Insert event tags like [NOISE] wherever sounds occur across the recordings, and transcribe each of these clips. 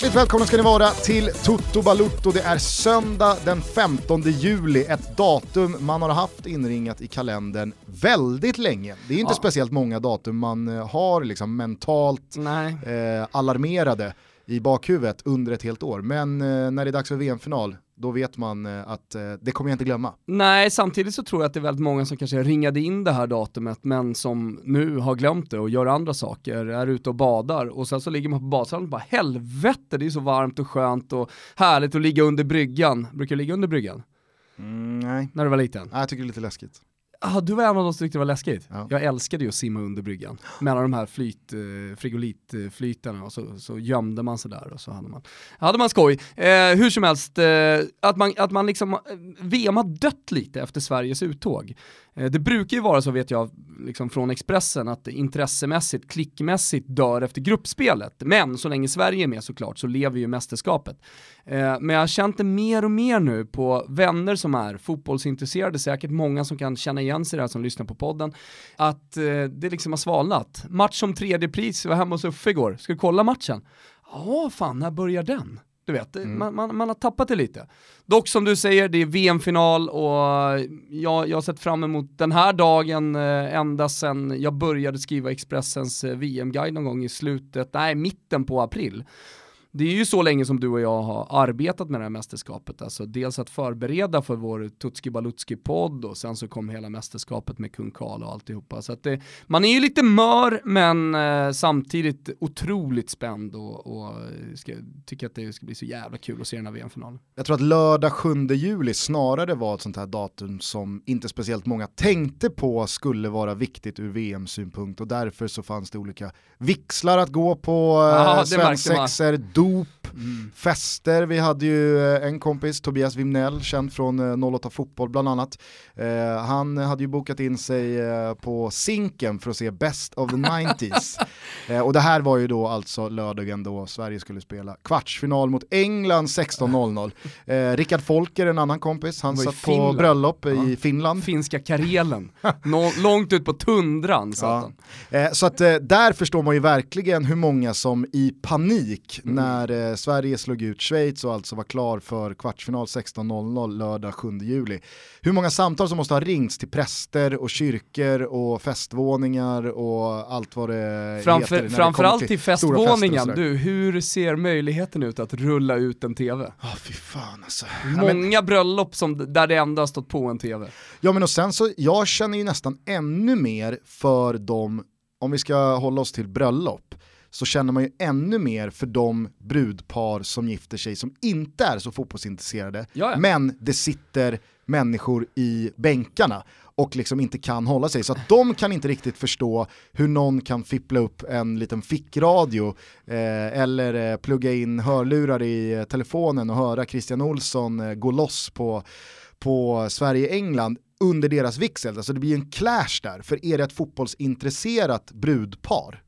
Hjärtligt välkomna ska ni vara till Toto Balutto. Det är söndag den 15 juli, ett datum man har haft inringat i kalendern väldigt länge. Det är inte Ja. speciellt många datum man eh, har liksom mentalt eh, alarmerade i bakhuvudet under ett helt år. Men eh, när det är dags för VM-final, då vet man eh, att eh, det kommer jag inte glömma. Nej, samtidigt så tror jag att det är väldigt många som kanske ringade in det här datumet men som nu har glömt det och gör andra saker, är ute och badar och sen så ligger man på badstranden och bara helvete det är så varmt och skönt och härligt att ligga under bryggan. Brukar du ligga under bryggan? nej. När du var liten? Nej, jag tycker det är lite läskigt. Ah, du var en av de som tyckte det var läskigt. Ja. Jag älskade ju att simma under bryggan. Mellan de här flyt, eh, frigolitflytarna och så, så gömde man sig där och så hade man, hade man skoj. Eh, hur som helst, eh, att, man, att man liksom, eh, VM har dött lite efter Sveriges uttåg. Eh, det brukar ju vara så vet jag, liksom från Expressen, att intressemässigt, klickmässigt dör efter gruppspelet. Men så länge Sverige är med såklart så lever ju mästerskapet. Eh, men jag har känt det mer och mer nu på vänner som är fotbollsintresserade, säkert många som kan känna igen sig i det här som lyssnar på podden, att eh, det liksom har svalnat. Match om tredje pris, jag var hemma hos Uffe igår, ska du kolla matchen? Ja, fan, när börjar den? Du vet, man, man, man har tappat det lite. Dock som du säger, det är VM-final och jag, jag har sett fram emot den här dagen eh, ända sedan jag började skriva Expressens eh, VM-guide någon gång i slutet, nej mitten på april. Det är ju så länge som du och jag har arbetat med det här mästerskapet, alltså dels att förbereda för vår Tutski Balutski-podd och sen så kom hela mästerskapet med kung Karl och alltihopa. Så att det, man är ju lite mör men eh, samtidigt otroligt spänd och, och ska, tycker att det ska bli så jävla kul att se den här VM-finalen. Jag tror att lördag 7 juli snarare var ett sånt här datum som inte speciellt många tänkte på skulle vara viktigt ur VM-synpunkt och därför så fanns det olika vixlar att gå på, eh, det blue dop, fester. Vi hade ju eh, en kompis, Tobias Wimnell, känd från eh, 08 Fotboll bland annat. Eh, han hade ju bokat in sig eh, på Zinken för att se Best of the 90s. [LAUGHS] eh, och det här var ju då alltså lördagen då Sverige skulle spela kvartsfinal mot England 16.00. [LAUGHS] Eh, Rickard Folker, en annan kompis, han i satt på bröllop i Ja. Finland. Finska Karelen, [LAUGHS] Nå, långt ut på tundran satt Ja. han. Eh, så att eh, där förstår man ju verkligen hur många som i panik Mm. när eh, Sverige slog ut Schweiz och alltså var klar för kvartsfinal 16.00 lördag 7 juli. Hur många samtal som måste ha ringts till präster och kyrkor och festvåningar och allt vad det heter. Framför, det framförallt till och festvåningen, du, hur ser möjligheten ut att rulla ut en TV? Ja, fy fan alltså. Ja, men, Många bröllop som, där det ändå har stått på en TV. ja men och sen så, jag känner ju nästan ännu mer för dem, om vi ska hålla oss till bröllop, så känner man ju ännu mer för de brudpar som gifter sig som inte är så fotbollsintresserade, Ja, ja. men det sitter människor i bänkarna och liksom inte kan hålla sig. Så att de kan inte riktigt förstå hur någon kan fippla upp en liten fickradio eh, eller eh, plugga in hörlurar i eh, telefonen och höra Christian Olsson eh, gå loss på, på Sverige-England under deras vigsel. Alltså det blir en clash där, för är det ett fotbollsintresserat brudpar,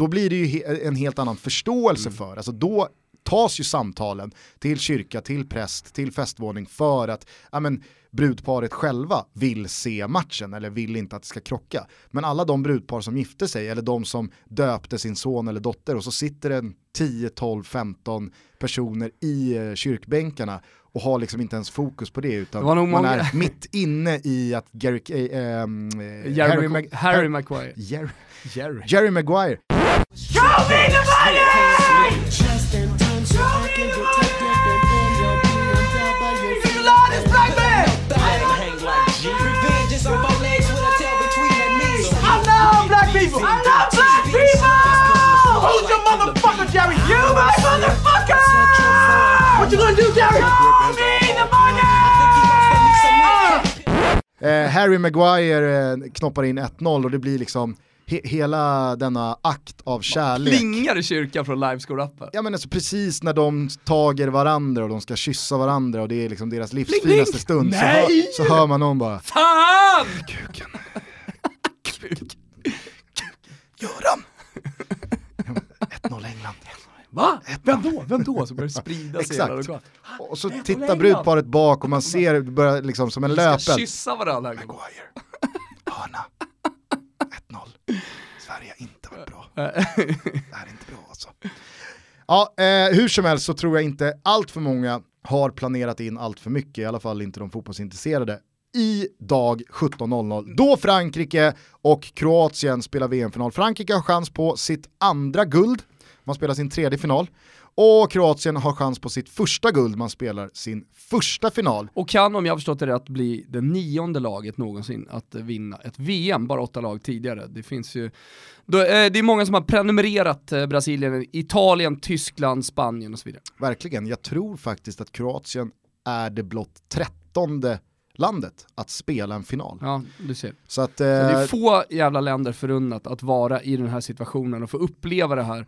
då blir det ju he- en helt annan förståelse för, alltså då tas ju samtalen till kyrka, till präst, till festvåning för att ja, men, brudparet själva vill se matchen eller vill inte att det ska krocka. Men alla de brudpar som gifte sig eller de som döpte sin son eller dotter och så sitter en 10, 12, 15 personer i eh, kyrkbänkarna och har liksom inte ens fokus på det utan Det man många- är mitt inne i att Gary, eh, eh, Jerry Harry, Mag- Mag- Harry Harry, Maguire. Show me the money! Show me the money! Black man! I black people! I black people! Who's motherfucker, Jerry? You my motherfucker! What you gonna do, Jerry? Show me the money! Eh, Harry Maguire eh, knoppar in 1-0 och det blir liksom he- hela denna akt av kärlek. Plingar i kyrkan från livescore-appen. Ja men alltså precis när de tager varandra och de ska kyssa varandra och det är liksom deras livs finaste stund så hör, så hör man någon bara Fan! Kuken, Kuk. Göran! 1-0 England. Va? Vem då? Vem då? Så börjar det sprida sig Exakt. lokalen. Och så tittar brudparet bak och man ser det börjar liksom som en Vi ska löpeld. kyssa varandra. Maguire, hörna, 1-0. Sverige har inte varit bra. det här är inte bra alltså. Ja, eh, hur som helst så tror jag inte allt för många har planerat in allt för mycket, i alla fall inte de fotbollsintresserade, i dag 17.00 då Frankrike och Kroatien spelar VM-final. Frankrike har chans på sitt andra guld, man spelar sin tredje final. Och Kroatien har chans på sitt första guld, man spelar sin första final. Och kan, om jag har förstått det rätt, bli det nionde laget någonsin att vinna ett VM, bara åtta lag tidigare. Det finns ju, eh, det är många som har prenumererat eh, Brasilien, Italien, Tyskland, Spanien och så vidare. Verkligen, jag tror faktiskt att Kroatien är det blott trettonde landet att spela en final. Ja, du ser. Så att, Så det är eh, få jävla länder förunnat att vara i den här situationen och få uppleva det här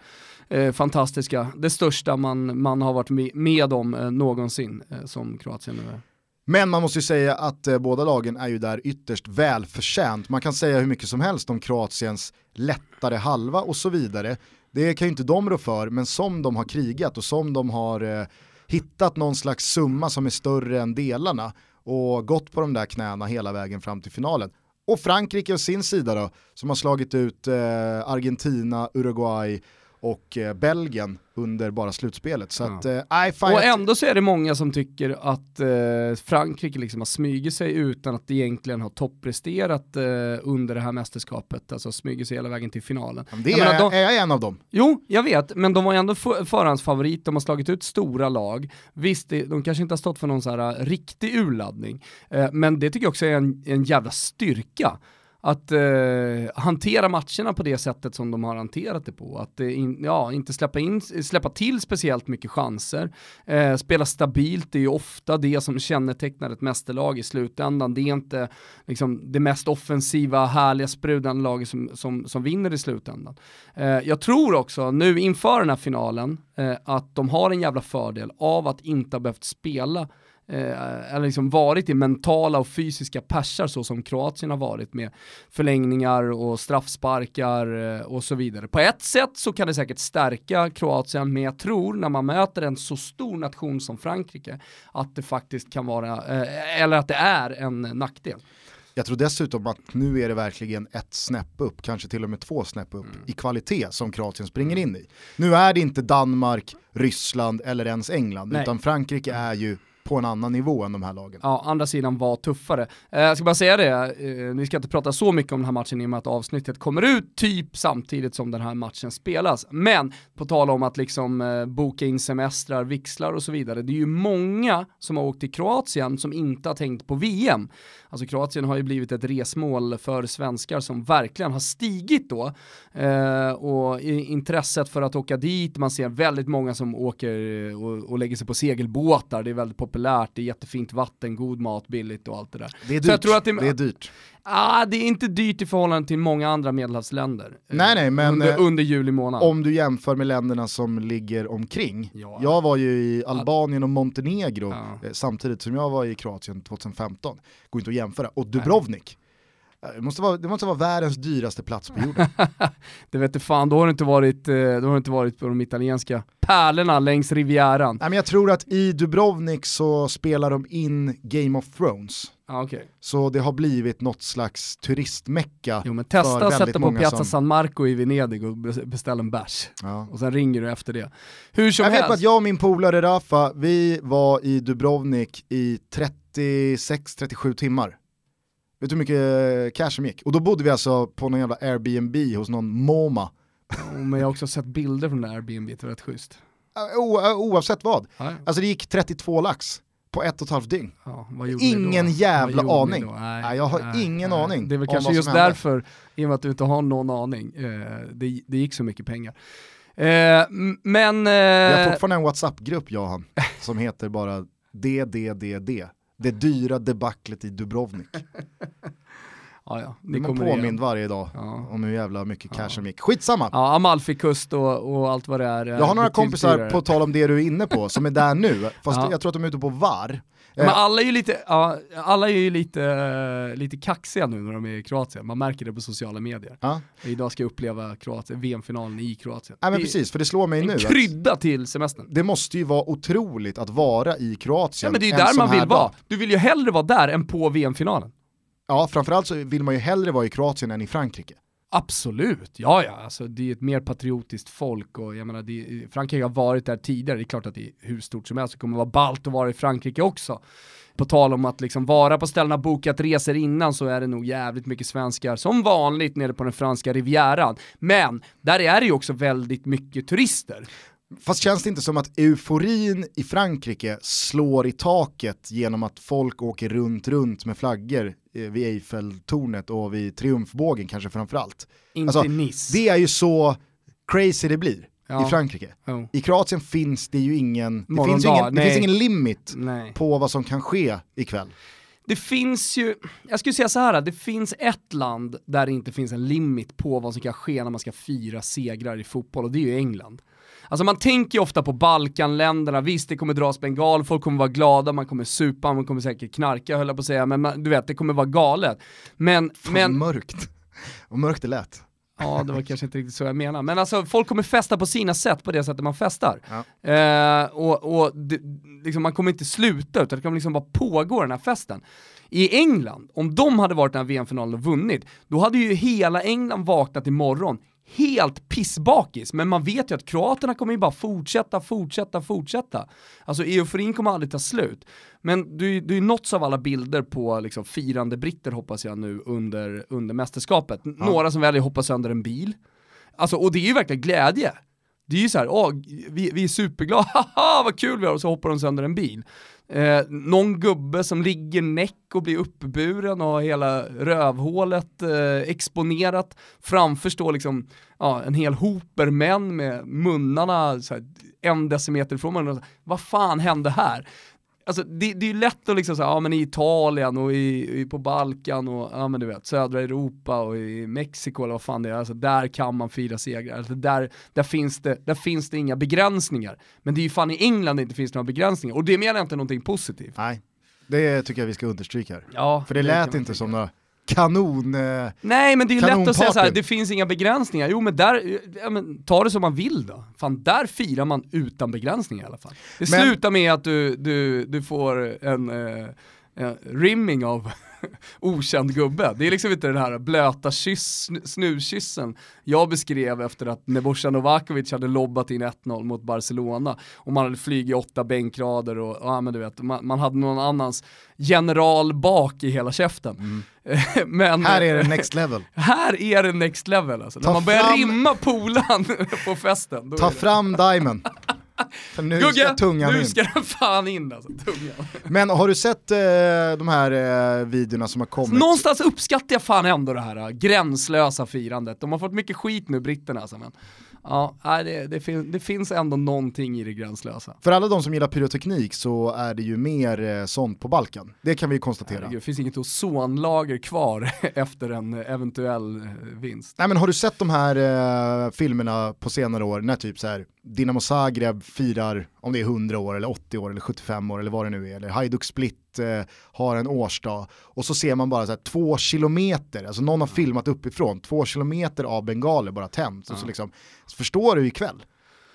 eh, fantastiska, det största man, man har varit med, med om eh, någonsin, eh, som Kroatien nu är. Men man måste ju säga att eh, båda lagen är ju där ytterst välförtjänt. Man kan säga hur mycket som helst om Kroatiens lättare halva och så vidare. Det kan ju inte de rå för, men som de har krigat och som de har eh, hittat någon slags summa som är större än delarna och gått på de där knäna hela vägen fram till finalen. Och Frankrike å sin sida då, som har slagit ut eh, Argentina, Uruguay och eh, Belgien under bara slutspelet. Så Ja. att, eh, Och ändå så är det många som tycker att eh, Frankrike liksom har smugit sig utan att egentligen ha toppresterat eh, under det här mästerskapet, alltså smugit sig hela vägen till finalen. det Jag är, menar, de- är jag en av dem. Jo, jag vet, men de var ändå för- förhandsfavorit, de har slagit ut stora lag. Visst, det, de kanske inte har stått för någon så här uh, riktig urladdning, eh, men det tycker jag också är en, en jävla styrka. Att eh, hantera matcherna på det sättet som de har hanterat det på. Att eh, in, ja, inte släppa, in, släppa till speciellt mycket chanser. Eh, spela stabilt, det är ju ofta det som kännetecknar ett mästerlag i slutändan. Det är inte liksom, det mest offensiva, härliga, sprudlande laget som, som, som vinner i slutändan. Eh, jag tror också nu inför den här finalen eh, att de har en jävla fördel av att inte ha behövt spela eh, eller liksom varit i mentala och fysiska persar så som Kroatien har varit med förlängningar och straffsparkar eh, och så vidare. På ett sätt så kan det säkert stärka Kroatien, men jag tror när man möter en så stor nation som Frankrike att det faktiskt kan vara, eh, eller att det är en nackdel. Jag tror dessutom att nu är det verkligen ett snäpp upp, kanske till och med två snäpp upp Mm. i kvalitet som Kroatien springer in i. Nu är det inte Danmark, Ryssland eller ens England, Nej. utan Frankrike är ju på en annan nivå än de här lagen. Ja, andra sidan var tuffare. Eh, jag ska bara säga det, eh, vi ska inte prata så mycket om den här matchen i och med att avsnittet kommer ut typ samtidigt som den här matchen spelas. Men på tal om att liksom eh, boka in semestrar, vixlar och så vidare, det är ju många som har åkt till Kroatien som inte har tänkt på VM. Alltså Kroatien har ju blivit ett resmål för svenskar som verkligen har stigit då. Eh, och intresset för att åka dit, man ser väldigt många som åker eh, och, och lägger sig på segelbåtar, det är väldigt populärt, det är jättefint vatten, god mat, billigt och allt det där. Det är Så jag dyrt. tror att det- det är dyrt. Ah, det är inte dyrt i förhållande till många andra medelhavsländer. eh, Nej, nej, men, under, eh, under juli månad. Om du jämför med länderna som ligger omkring. Ja. Jag var ju i Albanien och Montenegro Ja. eh, samtidigt som jag var i Kroatien 2015. Går inte att jämföra. Och Dubrovnik. Eh, Det måste, vara, det måste vara världens dyraste plats på jorden. [LAUGHS] Det vet du fan, då har du inte varit, eh, då har inte varit på de italienska pärlorna längs Rivieran. Nej, men jag tror att i Dubrovnik så spelar de in Game of Thrones. Ah, okay. Så det har blivit något slags turistmecka. Jo men testa att sätta på Piazza som- San Marco i Venedig och bes- beställa en bärs. Ja. Och sen ringer du efter det. Hur som Jag vet helst. bara att jag och min polare Rafa, vi var i Dubrovnik i 36-37 timmar. Vet du hur mycket cash som gick? Och då bodde vi alltså på någon jävla Airbnb hos någon MoMA. Ja, men jag har också sett bilder från det här Airbnb, det var rätt schysst. Eh, O, eh, oavsett vad. Ja. Alltså det gick 32 lax på ett och ett halvt dygn. Ja, Ingen då? jävla aning. då? Nej, jag har ingen aning Det är väl kanske just hände. därför, i och med att du inte har någon aning, eh, det, det gick så mycket pengar. Eh, men... Vi har Eh, fortfarande en WhatsApp-grupp jag och han, som heter bara DDDD. Det dyra debaclet i Dubrovnik. [LAUGHS] ja, ja, är man påmind varje dag Ja. om hur jävla mycket cash Ja. som gick. Skitsamma. Ja, Amalfikust och, och allt vad det är. eh, Jag har några betydligt kompisar, på tal om det du är inne på, som är där nu, [LAUGHS] fast Ja. jag tror att de är ute på VAR. Men Eh, alla är ju lite, ja, alla är ju lite, eh, lite kaxiga nu när de är i Kroatien, man märker det på sociala medier. ja. Idag ska jag uppleva VM-finalen i Kroatien. Nej men Det precis, för det slår mig En nu att krydda till semestern. det måste ju vara otroligt att vara i Kroatien Ja men det är ju en där man vill vara. dag. Du vill ju hellre vara där än på VM-finalen. Ja, framförallt så vill man ju hellre vara i Kroatien än i Frankrike. Absolut, ja ja, alltså, det är ett mer patriotiskt folk och jag menar, det, Frankrike har varit där tidigare, det är klart att det är hur stort som helst, det kommer vara ballt att vara i Frankrike också. På tal om att liksom vara på ställena, bokat resor innan så är det nog jävligt mycket svenskar som vanligt nere på den franska rivieran. Men där är det ju också väldigt mycket turister. Fast känns det inte som att euforin i Frankrike slår i taket genom att folk åker runt, runt med flaggor eh, vid Eiffeltornet och vid Triumfbågen kanske framförallt. Inte alltså, Nice. Det är ju så crazy det blir ja. i Frankrike. Oh. I Kroatien finns det ju ingen, det finns, ingen, det finns ingen limit nej. på vad som kan ske ikväll. Det finns ju, jag skulle säga så här, det finns ett land där det inte finns en limit på vad som kan ske när man ska fira segrar i fotboll och det är ju England. Alltså man tänker ju ofta på Balkanländerna, visst det kommer dras bengal, folk kommer vara glada, man kommer supa, man kommer säkert knarka höll jag på att säga, men man, du vet det kommer vara galet. Men, Fan, men... mörkt. [LAUGHS] Vad mörkt det lät. Ja, det var kanske inte riktigt så jag menar. Men alltså folk kommer festa på sina sätt på det sättet man festar. Ja. Eh, och och det, liksom, man kommer inte sluta, utan det kommer liksom bara pågå den här festen. I England, om de hade varit den här VM-finalen och vunnit, då hade ju hela England vaknat imorgon helt pissbakis, men man vet ju att kroaterna kommer ju bara fortsätta, fortsätta, fortsätta. Alltså euforin kommer aldrig ta slut. Men du, du nåtts av alla bilder på liksom, firande britter hoppas jag nu under, under mästerskapet. Ja. Några som väljer att hoppa sönder en bil. Alltså, och det är ju verkligen glädje. Det är ju såhär, åh, vi, vi är superglada, [LAUGHS] haha vad kul vi har, och så hoppar de sönder en bil. Eh, någon gubbe som ligger näck och blir uppburen och har hela rövhålet eh, exponerat. Framför står liksom ja, en hel hoper män med munnarna så här, en decimeter ifrån varandra. Vad fan hände här? Alltså det, det är ju lätt att liksom säga, ja men i Italien och i, i, på Balkan och ja men du vet, södra Europa och i Mexiko eller vad fan det är, alltså där kan man fira segrar. Alltså där, där, finns det, där finns det inga begränsningar. Men det är ju fan i England det inte finns några begränsningar och det menar jag inte någonting positivt. Nej, det tycker jag vi ska understryka här. Ja, För det, det lät inte som några kanon eh, Nej men det är ju lätt att säga så här, det finns inga begränsningar. Jo men där, ja, men, ta det som man vill då. Fan där firar man utan begränsningar i alla fall. Det men... slutar med att du, du, du får en, eh, rimming av [LAUGHS] okänd gubbe. Det är liksom inte den här blöta kyss, snuskyssen jag beskrev efter att Nebojsa Novakovic hade lobbat in 1-0 mot Barcelona och man hade flugit åtta bänkrader och ja, men du vet, man, man hade någon annans general bak i hela käften. Mm. [LAUGHS] men, här är det next level. [LAUGHS] Här är det next level alltså. När man börjar fram... rimma polan på festen. Ta fram Diamond. För nu Gugge, ska tungan nu in. ska den fan in alltså, tungan. Men har du sett eh, de här eh, videorna som har kommit? Någonstans uppskattar jag fan ändå det här eh, gränslösa firandet. De har fått mycket skit nu, britterna alltså, men ja, det, det, fin det, finns ändå någonting i det gränslösa. För alla de som gillar pyroteknik så är det ju mer eh, sånt på Balkan. Det kan vi konstatera. Herregud, det finns inget ozonlager kvar [LAUGHS] efter en eventuell eh, vinst. Nej men har du sett de här eh, filmerna på senare år när typ så här Dinamo Zagreb firar om det är 100 år eller 80 år eller 75 år eller vad det nu är, eller Hajduk Split eh, har en årsdag och så ser man bara så här, två kilometer, alltså någon har filmat uppifrån, två kilometer av bengaler bara tänds. Ja. Och så, liksom, så förstår du ikväll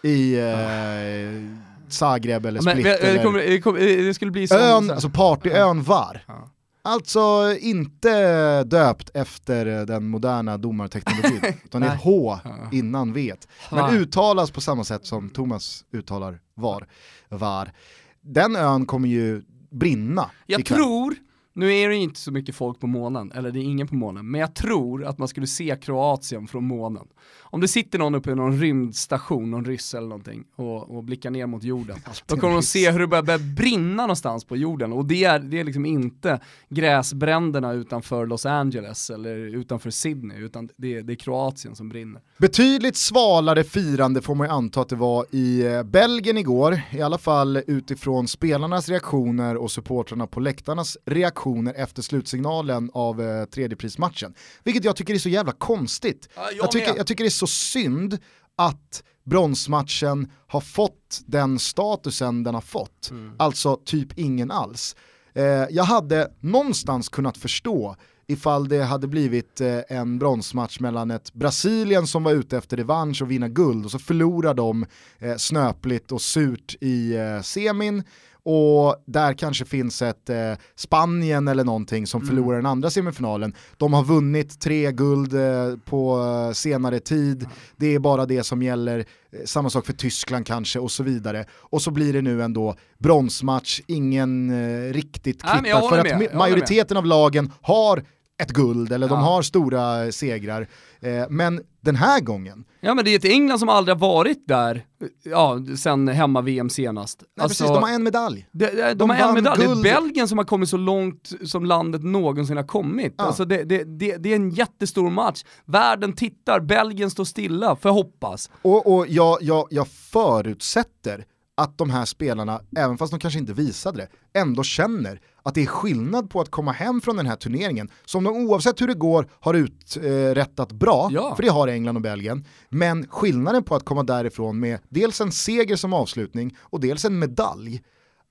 i eh, Zagreb eller Split. Men, eller, det, kommer, det, kommer, det, skulle bli som, ön, alltså partyön VAR. Ja. Alltså inte döpt efter den moderna domarteknologin, [LAUGHS] utan det är H innan vet. Men uttalas på samma sätt som Thomas uttalar VAR. VAR. Den ön kommer ju brinna Jag ikväll. tror, nu är det inte så mycket folk på månen, eller det är ingen på månen, men jag tror att man skulle se Kroatien från månen. Om det sitter någon uppe i någon rymdstation, någon ryss eller någonting och, och blickar ner mot jorden, då kommer de se hur det börjar, börjar brinna någonstans på jorden. Och det är, det är liksom inte gräsbränderna utanför Los Angeles eller utanför Sydney, utan det, det är Kroatien som brinner. Betydligt svalare firande får man ju anta att det var i eh, Belgien igår, i alla fall utifrån spelarnas reaktioner och supportrarna på läktarnas reaktioner efter slutsignalen av eh, tredjeprismatchen. Vilket jag tycker är så jävla konstigt. Ja, jag, jag, tycker, jag tycker det är så synd att bronsmatchen har fått den statusen den har fått. Mm. Alltså typ ingen alls. Eh, jag hade någonstans kunnat förstå ifall det hade blivit eh, en bronsmatch mellan ett Brasilien som var ute efter revansch och vinna guld och så förlorar de eh, snöpligt och surt i eh, semin och där kanske finns ett eh, Spanien eller någonting som mm. förlorar den andra semifinalen. De har vunnit tre guld eh, på eh, senare tid, mm. det är bara det som gäller, eh, samma sak för Tyskland kanske och så vidare. Och så blir det nu ändå bronsmatch, ingen eh, riktigt kvittar för att majoriteten av lagen har ett guld eller ja. de har stora segrar. Eh, men den här gången. Ja men det är ett England som aldrig har varit där, ja, sen hemma-VM senast. Nej, alltså, precis, de har en medalj. De, de, de har en medalj, guld. det är Belgien som har kommit så långt som landet någonsin har kommit. Ja. Alltså det, det, det, det, är en jättestor match, världen tittar, Belgien står stilla, för hoppas. Och, och jag, jag, jag förutsätter att de här spelarna, även fast de kanske inte visade det, ändå känner att det är skillnad på att komma hem från den här turneringen, som de oavsett hur det går har uträttat bra, ja. för det har England och Belgien, men skillnaden på att komma därifrån med dels en seger som avslutning och dels en medalj,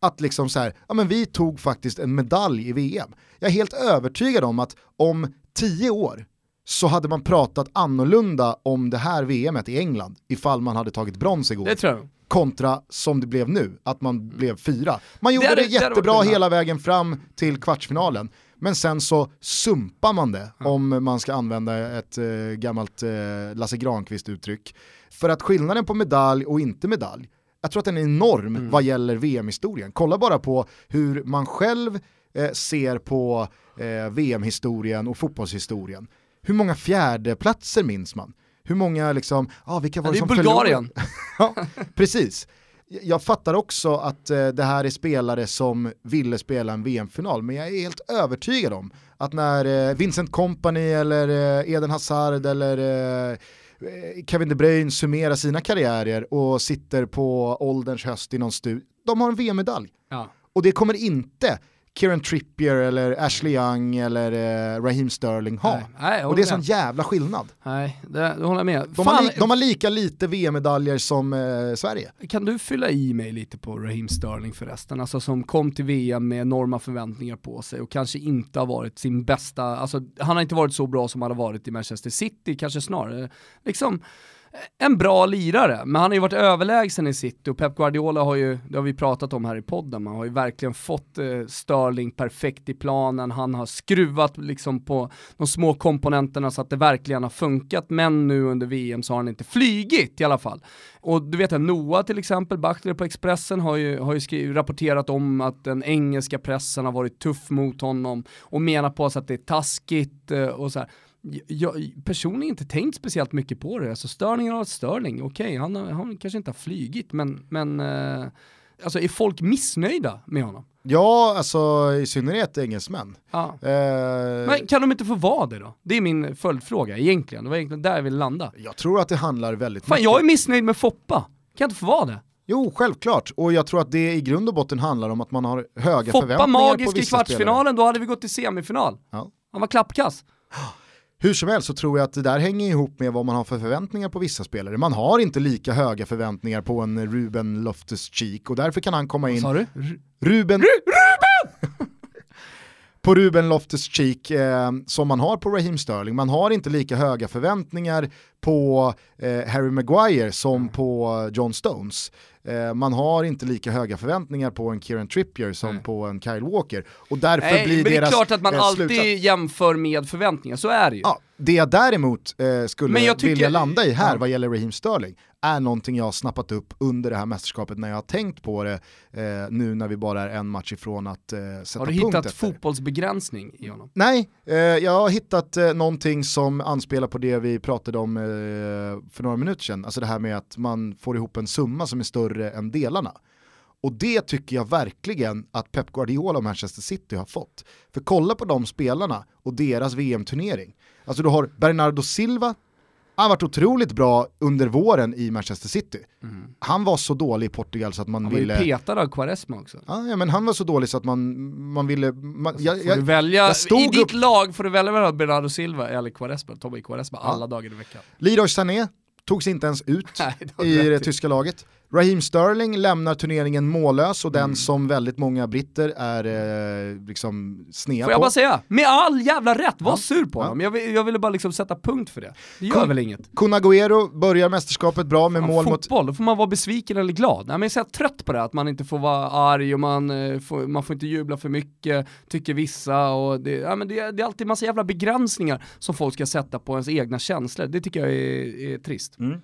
att liksom så här, ja men vi tog faktiskt en medalj i VM. Jag är helt övertygad om att om tio år så hade man pratat annorlunda om det här VMet i England ifall man hade tagit brons igår. Det tror jag kontra som det blev nu, att man blev fyra. Man gjorde det, det, det jättebra hela vägen fram till kvartsfinalen, men sen så sumpar man det, ja. om man ska använda ett uh, gammalt uh, Lasse Granqvist-uttryck. För att skillnaden på medalj och inte medalj, jag tror att den är enorm mm. vad gäller VM-historien. Kolla bara på hur man själv eh, ser på eh, VM-historien och fotbollshistorien. Hur många fjärdeplatser minns man? Hur många liksom, ah, vilka var det, det som Bulgarien. [LAUGHS] ja, precis. Jag fattar också att eh, det här är spelare som ville spela en VM-final, men jag är helt övertygad om att när eh, Vincent Kompany eller eh, Eden Hazard eller eh, Kevin De Bruyne summerar sina karriärer och sitter på ålderns höst i någon studio, de har en VM-medalj. Ja. Och det kommer inte Kieran Trippier eller Ashley Young eller eh, Raheem Sterling ha. Nej, nej, och det är sån jävla skillnad. Nej, det, det håller jag med. De, Fan, har, li, de har lika lite VM-medaljer som eh, Sverige. Kan du fylla i mig lite på Raheem Sterling förresten? Alltså som kom till VM med enorma förväntningar på sig och kanske inte har varit sin bästa, alltså han har inte varit så bra som han har varit i Manchester City, kanske snarare liksom en bra lirare, men han har ju varit överlägsen i City och Pep Guardiola har ju, det har vi pratat om här i podden, man har ju verkligen fått eh, Sterling perfekt i planen, han har skruvat liksom på de små komponenterna så att det verkligen har funkat, men nu under VM så har han inte flygit i alla fall. Och du vet Noah till exempel, Bachler på Expressen har ju, har ju skrivit, rapporterat om att den engelska pressen har varit tuff mot honom och menar på sig att det är taskigt eh, och så här jag personligen inte tänkt speciellt mycket på det. Alltså Störling har varit Störling, okej, okay, han, han kanske inte har flygit, men, men eh, alltså är folk missnöjda med honom? Ja, alltså i synnerhet engelsmän. Ja. Eh, men kan de inte få vara det då? Det är min följdfråga egentligen, det var egentligen där jag ville landa. Jag tror att det handlar väldigt Fan, mycket. jag är missnöjd med Foppa, kan jag inte få vara det? Jo, självklart. Och jag tror att det i grund och botten handlar om att man har höga Foppa förväntningar på vissa magisk i kvartsfinalen, spelare. då hade vi gått till semifinal. Ja. Han var klappkass. [GASPS] Hur som helst så tror jag att det där hänger ihop med vad man har för förväntningar på vissa spelare. Man har inte lika höga förväntningar på en Ruben Loftus-Cheek och därför kan han komma in... Vad sa du? Ruben... Ru Ruben! [LAUGHS] på Ruben Loftus-Cheek eh, som man har på Raheem Sterling. Man har inte lika höga förväntningar på eh, Harry Maguire som på John Stones. Eh, man har inte lika höga förväntningar på en Kieran Trippier som mm. på en Kyle Walker. Och därför Nej, blir men deras... Det är klart att man eh, alltid slutsats... jämför med förväntningar, så är det ju. Ja, det jag däremot eh, skulle vilja landa i här ja. vad gäller Raheem Sterling är någonting jag har snappat upp under det här mästerskapet när jag har tänkt på det eh, nu när vi bara är en match ifrån att eh, sätta punkt Har du hittat efter. fotbollsbegränsning i honom? Nej, eh, jag har hittat eh, någonting som anspelar på det vi pratade om eh, för några minuter sedan, alltså det här med att man får ihop en summa som är större än delarna. Och det tycker jag verkligen att Pep Guardiola och Manchester City har fått. För kolla på de spelarna och deras VM-turnering. Alltså du har Bernardo Silva, han varit otroligt bra under våren i Manchester City. Mm. Han var så dålig i Portugal så att man ville... Han var ju petad av Quaresma också. Ja, men han var så dålig så att man, man ville... Man, jag, jag, välja, I ditt upp... lag får du välja mellan Bernardo Silva eller Quaresma, Tommy Quaresma ja. alla dagar i veckan. Leroy Sané togs inte ens ut [LAUGHS] Nej, i det tyska laget. Raheem Sterling lämnar turneringen mållös och den Mm. som väldigt många britter är eh, liksom snea Får jag på. bara säga, med all jävla rätt, var Ja. sur på Ja. honom. Jag, jag ville bara liksom sätta punkt för det. Det gör Kun- väl inget. Kun Agüero börjar mästerskapet bra med Fan, mål mot... fotboll, då får man vara besviken eller glad. Nej, men jag är så trött på det, att man inte får vara arg och man, eh, får, man får inte jubla för mycket, tycker vissa. Och det, ja, men det, det är alltid massa jävla begränsningar som folk ska sätta på ens egna känslor. Det tycker jag är, är trist. Mm.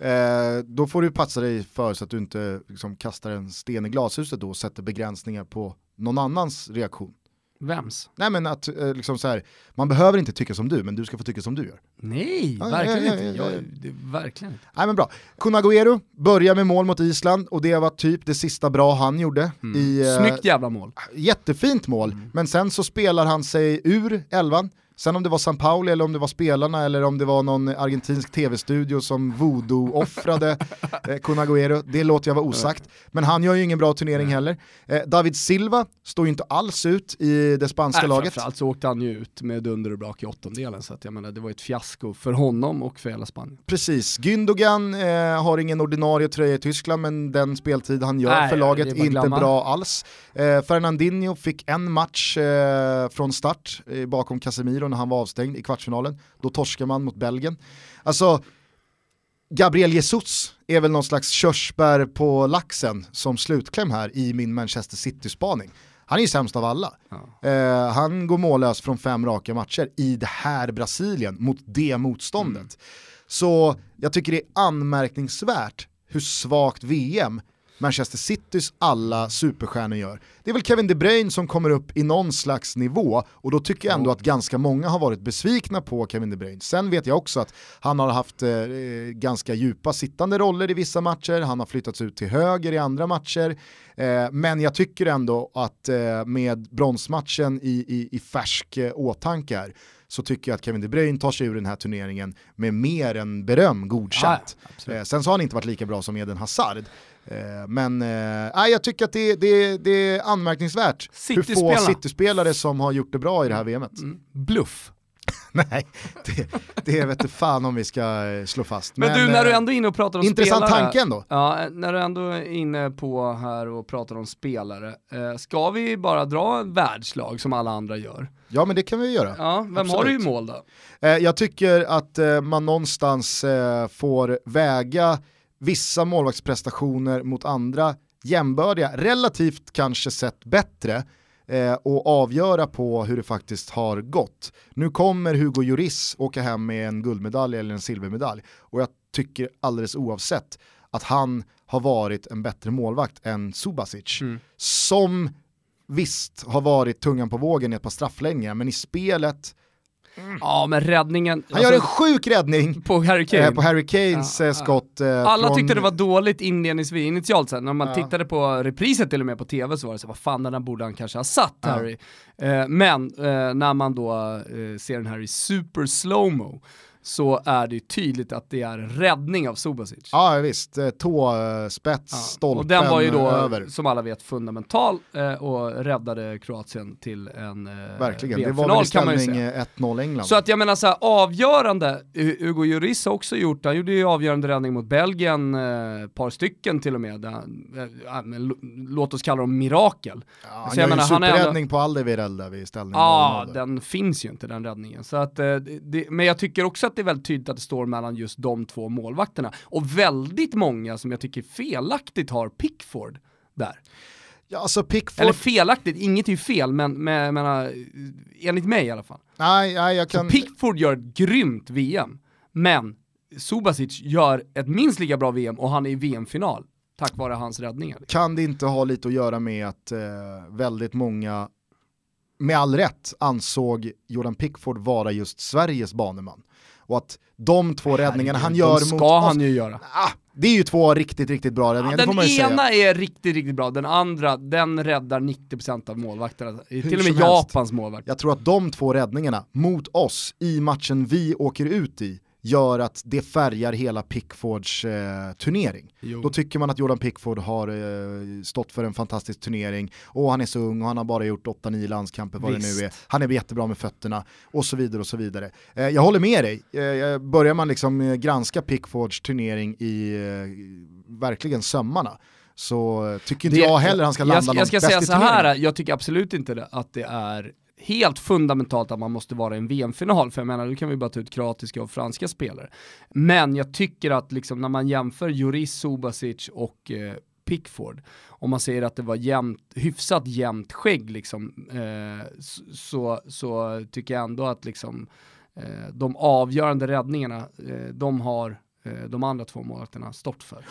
Eh, då får du passa dig för så att du inte liksom, kastar en sten i glashuset då och sätter begränsningar på någon annans reaktion. Vems? Nej men att eh, liksom så här, man behöver inte tycka som du, men du ska få tycka som du gör. Nej, Ja, verkligen ja, ja, inte. ja, ja. Jag, det, verkligen inte. Nej men bra. Kun Agüero börjar med mål mot Island och det var typ det sista bra han gjorde. I, eh, Snyggt jävla mål. jättefint mål, men sen så spelar han sig ur elvan. Sen om det var San Pauli eller om det var spelarna eller om det var någon argentinsk tv-studio som voodoo-offrade [LAUGHS] eh, Kun Agüero, det låter jag vara osagt. Men han gör ju ingen bra turnering heller. Eh, David Silva står ju inte alls ut i det spanska Nej, laget. framförallt så åkte han ju ut med dunder och brak i åttondelen, så att jag menar det var ett fiasko för honom och för hela Spanien. Precis, Gündogan eh, har ingen ordinarie tröja i Tyskland men den speltid han gör Nej, för laget är inte glömma. bra alls. Eh, Fernandinho fick en match eh, från start eh, bakom Casemiro när han var avstängd i kvartsfinalen. Då torskar man mot Belgien. Alltså, Gabriel Jesus är väl någon slags körsbär på laxen som slutkläm här i min Manchester City-spaning. Han är ju sämst av alla. Ja. Eh, han går mållös från fem raka matcher i det här Brasilien mot det motståndet. Mm. Så jag tycker det är anmärkningsvärt hur svagt VM Manchester Citys alla superstjärnor gör. Det är väl Kevin De Bruyne som kommer upp i någon slags nivå och då tycker jag ändå att ganska många har varit besvikna på Kevin De Bruyne. Sen vet jag också att han har haft eh, ganska djupa sittande roller i vissa matcher, han har flyttats ut till höger i andra matcher. Eh, men jag tycker ändå att eh, med bronsmatchen i, i, i färsk eh, åtanke här, så tycker jag att Kevin De Bruyne tar sig ur den här turneringen med mer än beröm godkänt. Ja. Eh, sen så har han inte varit lika bra som Eden Hazard. Eh, men nej, jag tycker att det, det, det är anmärkningsvärt hur få. City-spelare som har gjort det bra i det här VMet. Mm. Bluff. [LAUGHS] nej, det, det vet inte fan om vi ska eh, slå fast. Men, du, när du ändå är inne och pratar om Intressant spelare. tanke ändå. Ja, när du ändå är inne på här och pratar om spelare, ska vi bara dra en världslag som alla andra gör? Ja men det kan vi göra. Ja, vem Absolut. har du i mål då? Jag tycker att man någonstans får väga vissa målvaktsprestationer mot andra jämbördiga, relativt kanske sett bättre eh, och avgöra på hur det faktiskt har gått. Nu kommer Hugo Lloris åka hem med en guldmedalj eller en silvermedalj och jag tycker alldeles oavsett att han har varit en bättre målvakt än Subasic Mm. som visst har varit tungan på vågen i ett par straffläggningar men i spelet Ja, men räddningen han gör en alltså, sjuk räddning på Harry Kane. eh, på Harry Kanes Ja, eh, ja. skott. eh, Alla från, tyckte det var dåligt inledningsvis, initialt sen, när man Ja. tittade på repriset till och med på tv så var det så vad fan den där borde han kanske ha satt Ja. Harry. Eh, men eh, när man då eh, ser den här i super slowmo så är det ju tydligt att det är en räddning av Subasic. Ja visst, eh, tåspets, Ja, stolpen och den var ju då, över. som alla vet, fundamental eh, och räddade Kroatien till en eh, Verkligen, det var väl ställning säga. eh, 1-0 England. Så att jag menar så här, avgörande, Hu- Hugo Lloris har också gjort, han gjorde ju avgörande räddning mot Belgien, ett par stycken till och med, han- låt oss kalla dem mirakel. ja, han så gör jag ju menar, han är ändå- superräddning på Aldevirel där vid ställning Ja, 0-0 där. den finns ju inte den räddningen. Så att, det, men jag tycker också att det är väldigt tydligt att det står mellan just de två målvakterna. Och väldigt många som jag tycker felaktigt har Pickford där. Ja, alltså Pickford, Eller felaktigt, inget är ju fel, men, men jag menar, enligt mig i alla fall. nej, nej jag kan... Så Pickford gör ett grymt VM, men Subasic gör ett minst lika bra VM och han är i VM-final tack vare hans räddningar. kan det inte ha lite att göra med att eh, väldigt många med all rätt ansåg Jordan Pickford vara just Sveriges baneman. Och att de två räddningarna han gör de mot ska han ju göra. ah, det är ju två riktigt, riktigt bra räddningar, får den ju säga. ena är riktigt, riktigt bra, den andra, den räddar 90% av målvakterna. Till och med. Japans målvakt. Jag tror att de två räddningarna mot oss i matchen vi åker ut i gör att det färgar hela Pickfords eh, turnering. Jo. Då tycker man att Jordan Pickford har eh, stått för en fantastisk turnering och han är så ung och han har bara gjort 8-9 landskamper vad Visst. det nu är. Han är jättebra med fötterna och så vidare och så vidare. Eh, jag håller med dig, eh, börjar man liksom eh, granska Pickfords turnering i eh, verkligen sömmarna så tycker inte Det- jag heller han ska landa jag, jag ska säga så här, jag tycker absolut inte att det är helt fundamentalt att man måste vara i en VM-final, för jag menar, nu kan vi bara ta ut kroatiska och franska spelare. Men jag tycker att liksom, när man jämför Juris, Subasic och eh, Pickford, om man säger att det var jämnt, hyfsat jämnt skägg liksom, eh, så, så tycker jag ändå att liksom, eh, de avgörande räddningarna, eh, de har eh, de andra två målvakterna stått för.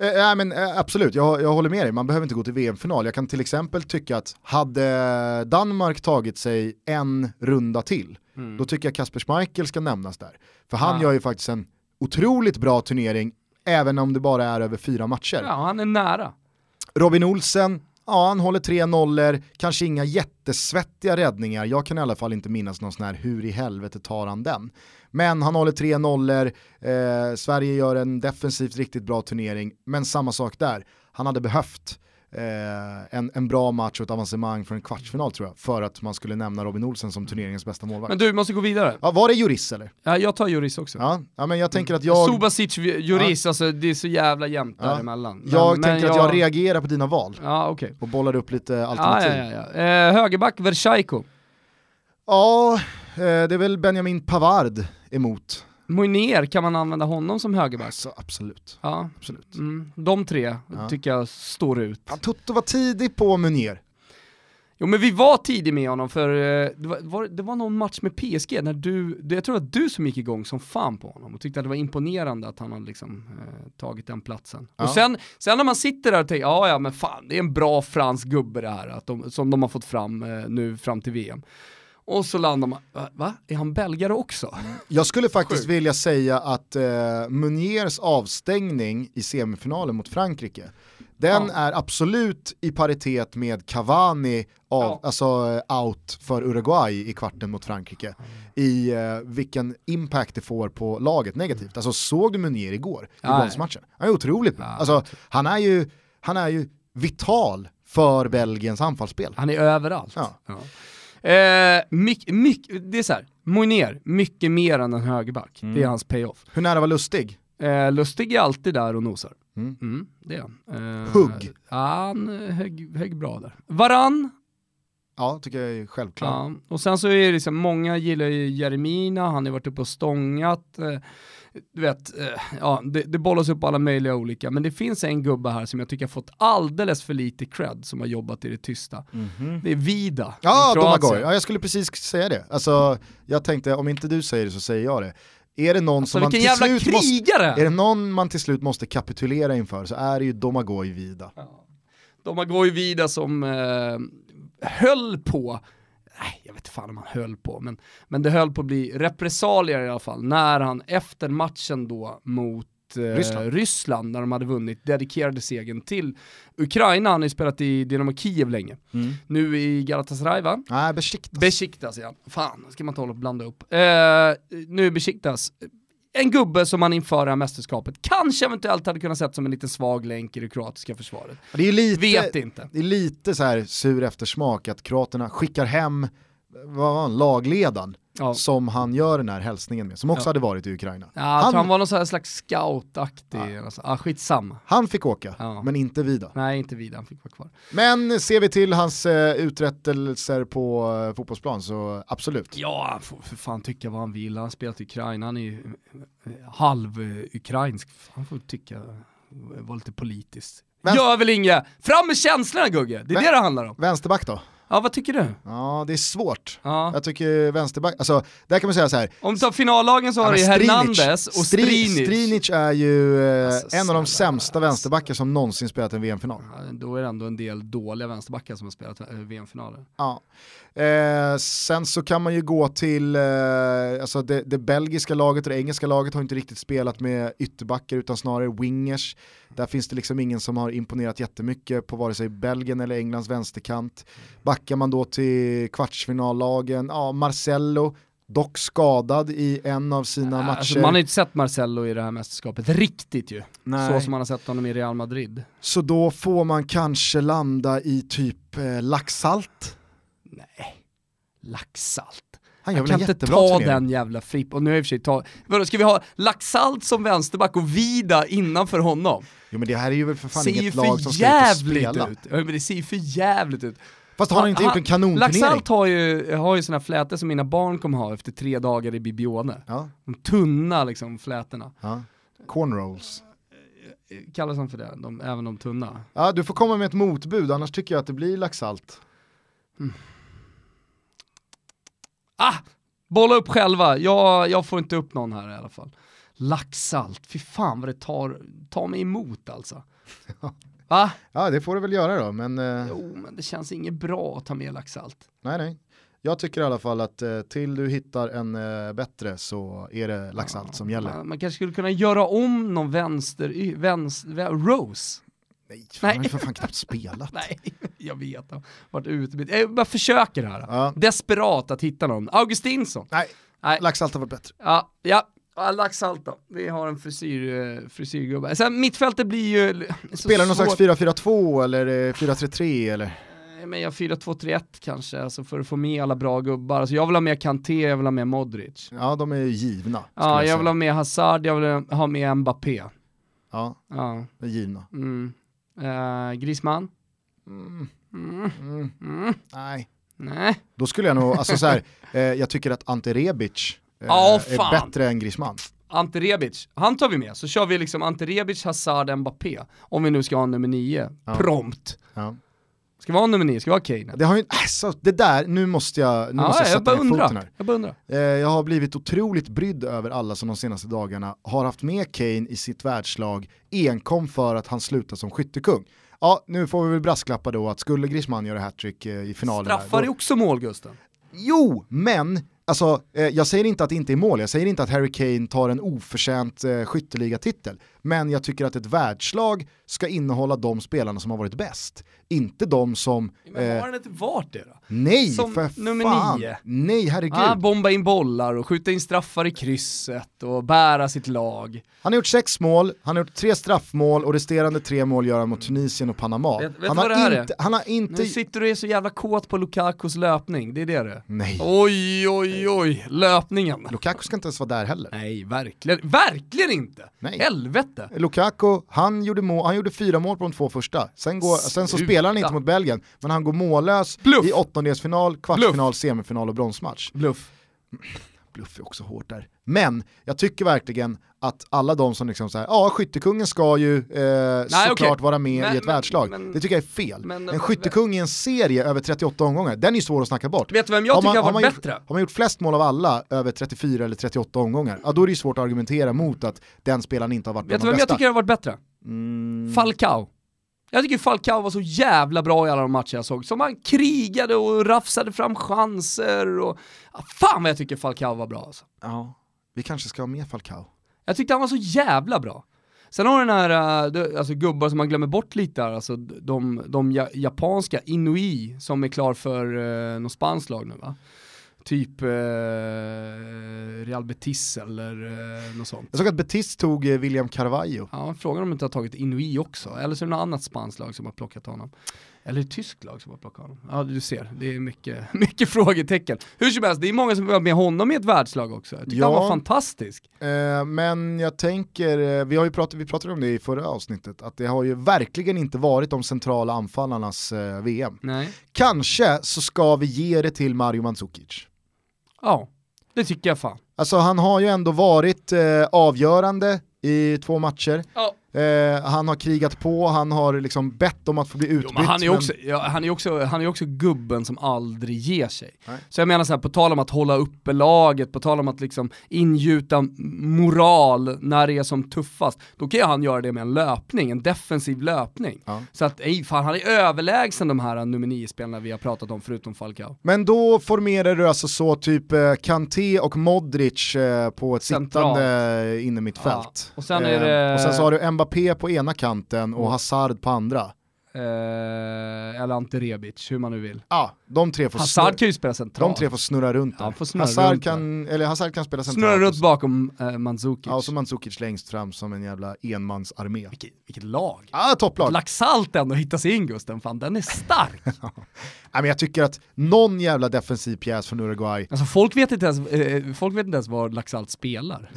Eh, nej, men, eh, absolut, jag, jag håller med dig, man behöver inte gå till VM-final. Jag kan till exempel tycka att hade Danmark tagit sig en runda till, då tycker jag Kasper Schmeichel ska nämnas där. För han Ja. gör ju faktiskt en otroligt bra turnering, även om det bara är över fyra matcher. Ja, han är nära. Robin Olsen, ja han håller tre nollor, kanske inga jättesvettiga räddningar, jag kan i alla fall inte minnas någon sån här hur i helvete tar han den. Men han håller tre nollor, eh, Sverige gör en defensivt riktigt bra turnering, men samma sak där, han hade behövt eh, en, en bra match och ett avancemang för en kvartsfinal tror jag, för att man skulle nämna Robin Olsen som turneringens bästa målvakt. Men du, måste gå vidare. Ja, var det Juris eller? Ja, jag tar Juris också. Ja, ja men jag tänker att jag, Subasic, Juris, alltså det är så jävla jämnt Ja. däremellan. Men- jag men tänker att jag reagerar på dina val Ja, okej. och bollar upp lite Ja, alternativ. ja, ja, ja. Eh, högerback, Versaiko. Ja, eh, det är väl Benjamin Pavard emot. Moiner, kan man använda honom som högerback? Alltså, absolut. Ja, absolut. mm, de tre Ja. tycker jag står ut. Fan, Toto var tidig på Munier. Jo men vi var tidig med honom för eh, det var, var, det var någon match med PSG när du, det- jag tror att du som gick igång som fan på honom och tyckte att det var imponerande att han hade liksom eh, tagit den platsen. Ja. Och sen, sen när man sitter där och tänker, ja ja men fan det är en bra fransk gubbe det här, att de, som de har fått fram eh, nu fram till VM. Och så landar man, va? Är han belgare också? Jag skulle faktiskt Sjukt. vilja säga att eh, Muniers avstängning i semifinalen mot Frankrike, den Ja. är absolut i paritet med Cavani av, Ja. alltså, eh, out för Uruguay i kvarten mot Frankrike. I eh, vilken impact det får på laget negativt. Alltså såg du Munier igår i bronsmatchen? Han är otroligt bra. Alltså, han, är ju, han är ju vital för Belgiens anfallsspel. Han är överallt. Ja. Eh, myck, myck, det är så här, Moiner, mycket mer än en högerback. Det är hans payoff. Hur nära var Lustig? Eh, Lustig är alltid där och nosar. Mm. Mm, det är han. Eh, Hugg. Han eh, högg, högg bra där. Varann, Ja, tycker jag är självklart. ja. och sen så är det liksom, många gillar ju Jeremina, han har varit uppe och stångat. Du vet, eh, ja, det, det bollas upp alla möjliga olika, men det finns en gubbe här som jag tycker har fått alldeles för lite cred, som har jobbat i det tysta. Det är Vida Ja. Domagoj. Ja, jag skulle precis säga det. Alltså, jag tänkte, om inte du säger det så säger jag det. Är det någon Så som man till slut måste, krigare! är det någon man till slut måste kapitulera inför så är det ju Domagoj Vida. De har gått vida som eh, höll på, nej jag vet inte fan om han höll på, men, men det höll på att bli repressalier i alla fall, när han efter matchen då mot eh, Ryssland. Ryssland. när de hade vunnit, dedikerade segern till Ukraina, han har ju spelat i Dynamo Kiev länge. Nu i Galatasaray va? Nej, Besiktas. Besiktas ja. Fan, ska man ta och blanda upp. Eh, nu Besiktas. En gubbe som man inför det här mästerskapet kanske eventuellt hade kunnat sett som en liten svag länk i det kroatiska försvaret. det är lite, Vet inte. det är lite så här sur eftersmak att kroaterna skickar hem vad var han, lagledaren Ja. som han gör den här hälsningen med, som också Ja. hade varit i Ukraina. Ja, han, han var någon slags scoutaktig, alltså, ah, skitsamma. han fick åka, Ja. men inte Vida. Nej, inte vidare, han fick vara kvar. Men ser vi till hans eh, uträttelser på eh, fotbollsplan så absolut. Ja, han får för fan tycka vad han vill, han har spelat i Ukraina, han är ju eh, halv-ukrainsk, han får tycka, eh, vara lite politiskt. Vänster- Gör väl inget, fram med känslorna Gugge, det är Vä- det det handlar om. Vänsterback då? Ja, vad tycker du? Ja, det är svårt. Ja. Jag tycker vänsterback, alltså där kan man säga så här. Om du tar finallagen så har du Ja, Hernandez och Stri- Strinic. Strinic är ju eh, Alltså, en av de sämsta alltså. vänsterbackar som någonsin spelat en VM-final. Ja, Då är det ändå en del dåliga vänsterbackar som har spelat eh, VM-finaler. Ja. Eh, sen så kan man ju gå till, eh, alltså det, det belgiska laget och det engelska laget har inte riktigt spelat med ytterbackar utan snarare wingers. Där finns det liksom ingen som har imponerat jättemycket på vare sig Belgien eller Englands vänsterkant. Backar man då till kvartsfinallagen, ja Marcello, dock skadad i en av sina matcher. Alltså, man har inte sett Marcello i det här mästerskapet riktigt ju. Nej. Så som man har sett honom i Real Madrid. Så då får man kanske landa i typ eh, laxsalt. Nej, laxsalt. Han gör kan inte ta turnering. den jävla fripp, och nu jag i och för sig ta, vadå, ska vi ha Laxalt som vänsterback och Vida innanför honom? Jo men det här är ju väl för fan ser ju inget lag som ska ut och spela. ut. Ja, men det ser ju för jävligt ut. Fast har han inte gjort en kanonturnering? Laxalt har ju, har ju såna flätor som mina barn kommer ha efter tre dagar i Bibione. Ja, De tunna liksom flätorna. ja. Cornrolls. Kallas de för det? De, även de tunna? Ja, du får komma med ett motbud, annars tycker jag att det blir laxsalt. Ah! Bolla upp själva, jag, jag får inte upp någon här i alla fall. Laxsalt, fy fan vad det tar, tar mig emot alltså. [LAUGHS] Va? Ja, det får du väl göra då, men eh, Jo, men det känns inget bra att ta med laxsalt. nej nej. Jag tycker i alla fall att eh, till du hittar en eh, bättre så är det laxsalt som gäller. Man, man kanske skulle kunna göra om någon vänster, vänster, vä- Rose. Nej, fan, Nej. han har för fan knappt spelat. [LAUGHS] Nej, jag vet. Jag har varit ute. Jag bara försöker här. Ja. Desperat att hitta någon. Augustinsson. Nej, Nej. laxsalt har varit bättre. Ja, ja. Ja, Laxsalt då. Vi har en frisyr, eh, frisyrgubbe. Sen mittfältet blir ju... Spelar någon slags svårt. 4-4-2 eller eh, 4-3-3 eller? Eh, Men jag 4-2-3-1 kanske, alltså för att få med alla bra gubbar. Alltså jag vill ha med Kanté, jag vill ha med Modric. Ja, de är ju givna. Ja, jag säga. vill ha med Hazard, jag vill ha med Mbappé. Ja, Ja. de är givna. Mm. Uh, Griezmann? Mm, Mm. mm, Mm. nej. Nej. Då skulle jag nog, alltså så här, [LAUGHS] eh, jag tycker att Ante Rebic Ja, är fan. bättre än Griezmann. Ante Rebic, han tar vi med. Så kör vi liksom Ante Rebic, Hazard, Mbappé. Om vi nu ska ha en nummer nio. Ja. Prompt. Ja. Ska vi ha en nummer nio? Ska vi ha Kane? Det, har ju, alltså, det där, nu måste jag, nu måste Ja, jag jag sätta ner foten undrar. här. Jag bara undrar. Eh, jag har blivit otroligt brydd över alla som de senaste dagarna har haft med Kane i sitt världslag enkom för att han slutar som skyttekung. Ja, nu får vi väl brasklappa då att skulle Griezmann göra hattrick eh, i finalen Straffar här, är då, också mål, Gusten. Jo, men alltså, eh, jag säger inte att det inte är mål, jag säger inte att Harry Kane tar en oförtjänt eh, skytteligatitel. Men jag tycker att ett världslag ska innehålla de spelarna som har varit bäst. Inte de som... Men eh, har han inte varit det då? Nej, som för nummer fan! nio. Nej, herregud. Ah, bomba in bollar och skjuta in straffar i krysset och bära sitt lag. Han har gjort sex mål, han har gjort tre straffmål och resterande tre mål gör han mot Tunisien och Panama. Vet- vet han, har vad det här är? inte, han har inte... Nu sitter du och är så jävla kåt på Lukakos löpning, det är det du Nej, Oj, oj, oj, löpningen. Lukaku ska inte ens vara där heller. Nej, verkligen, verkligen inte! Nej. Helvete! Lukaku, han gjorde, mål, han gjorde fyra mål på de två första. Sen, går, sen så spelar han inte mot Belgien, men han går mållös Bluff. i åttondelsfinal, kvartsfinal, semifinal och bronsmatch. Bluff. Bluff är också hårt där. Men jag tycker verkligen att alla de som liksom säger ja skyttekungen ska ju eh, såklart okej. vara med Men- i ett men- världslag. men- det tycker jag är fel. men- en skyttekung i en serie över 38 omgångar, den är svår att snacka bort. Vet du vem jag Har tycker har har varit man bättre? Gjort, har man gjort flest mål av alla över 34 eller 38 omgångar, ja då är det ju svårt att argumentera mot att den spelaren inte har varit Vet bland du de vem jag bästa. tycker har varit bättre? Mm, Falcao. Jag tycker Falcao var så jävla bra i alla de matcher jag såg. Som han krigade och rafsade fram chanser och... Fan vad jag tycker Falcao var bra alltså. ja, vi kanske ska ha med Falcao. Jag tyckte han var så jävla bra. Sen har den här, du- alltså gubbar som man glömmer bort lite här, alltså de, de ja, japanska, Inui, som är klar för uh, något spanskt lag nu va? Typ eh, Real Betis eller eh, något sånt. Jag såg att Betis tog eh, William Carvalho. Ja, frågan om de inte har tagit Inui också, eller så är det något annat spanskt lag som har plockat honom. Eller ett tyskt lag som har plockat honom. Ja, du ser, det är mycket, [LAUGHS] mycket frågetecken. Hur som helst, det är många som vill ha med honom i ett världslag också. Jag tyckte Ja. han var fantastisk. Eh, men jag tänker, eh, vi, har ju pratat, vi pratade om det i förra avsnittet, att det har ju verkligen inte varit de centrala anfallarnas eh, VM. Nej. Kanske så ska vi ge det till Mario Mandzukic. Ja, det tycker jag fan. Alltså han har ju ändå varit eh, avgörande i två matcher. Ja. Eh, han har krigat på, han har liksom bett om att få bli utbytt. Jo, men han är också, ja, han är också, han är också gubben som aldrig ger sig. Nej. Så jag menar så här, på tal om att hålla uppe laget, på tal om att liksom ingjuta moral när det är som tuffast, då kan ju han göra det med en löpning, en defensiv löpning. Ja. Så att, ej, fan han är överlägsen de här nummer 9-spelarna vi har pratat om förutom Falcao. Men då formerar du alltså så typ eh, Kanté och Modric eh, på ett Centralt. sittande innermittfält. Ja, och sen är det- och sen så har du Mbappé på ena kanten och Mm. Hazard på andra. Eh, eller Ante Rebic, hur man nu vill. Ja, de tre får Hazard snurra, kan ju spela centralt. de tre får snurra runt där. Ja, får snurra Hazard, runt kan, eller Hazard kan spela centralt. Snurra runt bakom eh, Mandzukic. Ja, och så Mandzukic längst fram som en jävla enmansarmé. vilket, vilket lag. Ja, topplag. Laxalt ändå hittas in Gusten, fan den är stark. [LAUGHS] Nej, men jag tycker att någon jävla defensiv pjäs från Uruguay, alltså folk vet inte ens, eh, folk vet inte ens var Laxalt spelar.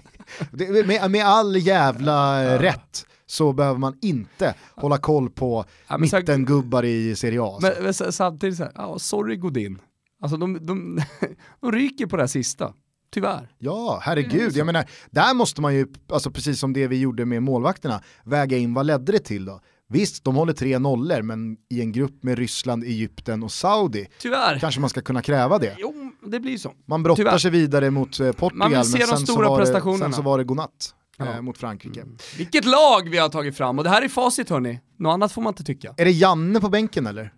[LAUGHS] det, med, med all jävla eh, rätt så behöver man inte hålla koll på Ja, så- mittengubbar i Serie A. Men, men samtidigt såhär, ja sorry Godin. Alltså de, de, [LAUGHS] de ryker på det här sista, tyvärr. Ja, herregud. Jag menar, där måste man ju, alltså precis som det vi gjorde med målvakterna, väga in vad ledde det till då? Visst, de håller tre nollor, men i en grupp med Ryssland, Egypten och Saudi Tyvärr. kanske man ska kunna kräva det. Jo, det blir så. Man brottar Tyvärr. sig vidare mot eh, Portugal, Man vill se men de sen, stora så var det, sen så var det godnatt Ja. Mm. mot Frankrike. Vilket lag vi har tagit fram och det här är facit hörni. Något annat får man inte tycka. Är det Janne på bänken eller?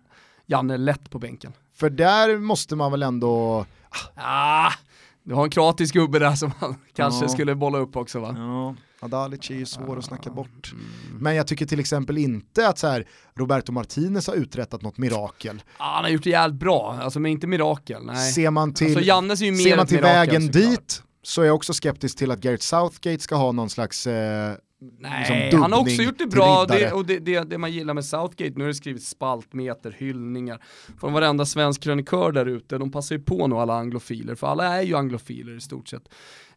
Janne är lätt på bänken. För där måste man väl ändå... Ah, du har en kroatisk gubbe där som man [LAUGHS] kanske Ja. skulle bolla upp också va? Ja, Adalic är ju svår att snacka bort. Mm. Men jag tycker till exempel inte att så här, Roberto Martinez har uträttat något mirakel. Ah, han har gjort det jävligt bra, alltså men inte mirakel. Nej. Ser man till, Alltså Jannes är ju mer ser man till mirakel, vägen såklart. dit så är jag också skeptisk till att Gareth Southgate ska ha någon slags eh, Nej, liksom han har också gjort det bra, det, och det, det, det man gillar med Southgate, nu har det skrivit spaltmeter, hyllningar, från varenda svensk krönikör där ute, de passar ju på nu alla anglofiler, för alla är ju anglofiler i stort sett.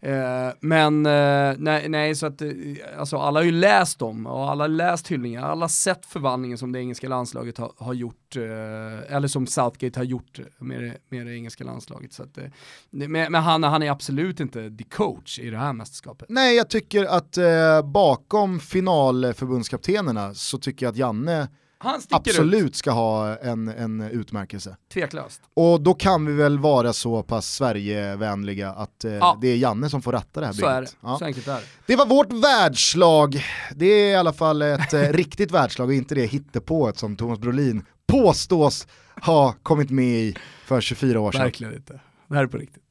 Eh, men eh, nej, nej, så att eh, alltså, alla har ju läst dem, och alla har läst hyllningar, alla har sett förvandlingen som det engelska landslaget har, har gjort, eh, eller som Southgate har gjort med det, med det engelska landslaget. Så att, eh, men men han, han är absolut inte the coach i det här mästerskapet. Nej, jag tycker att eh, bakom finalförbundskaptenerna så tycker jag att Janne han sticker ut, absolut ska ha en, en utmärkelse. tveklöst. Och då kan vi väl vara så pass Sverigevänliga att eh, Ja. det är Janne som får ratta det här Så är det, bygget. Ja. så enkelt är det. Det var vårt världslag. Det är i alla fall ett eh, [LAUGHS] riktigt världslag och inte det hittepået som Thomas Brolin påstås ha kommit med i för 24 år sedan. Verkligen inte. Det här är på riktigt.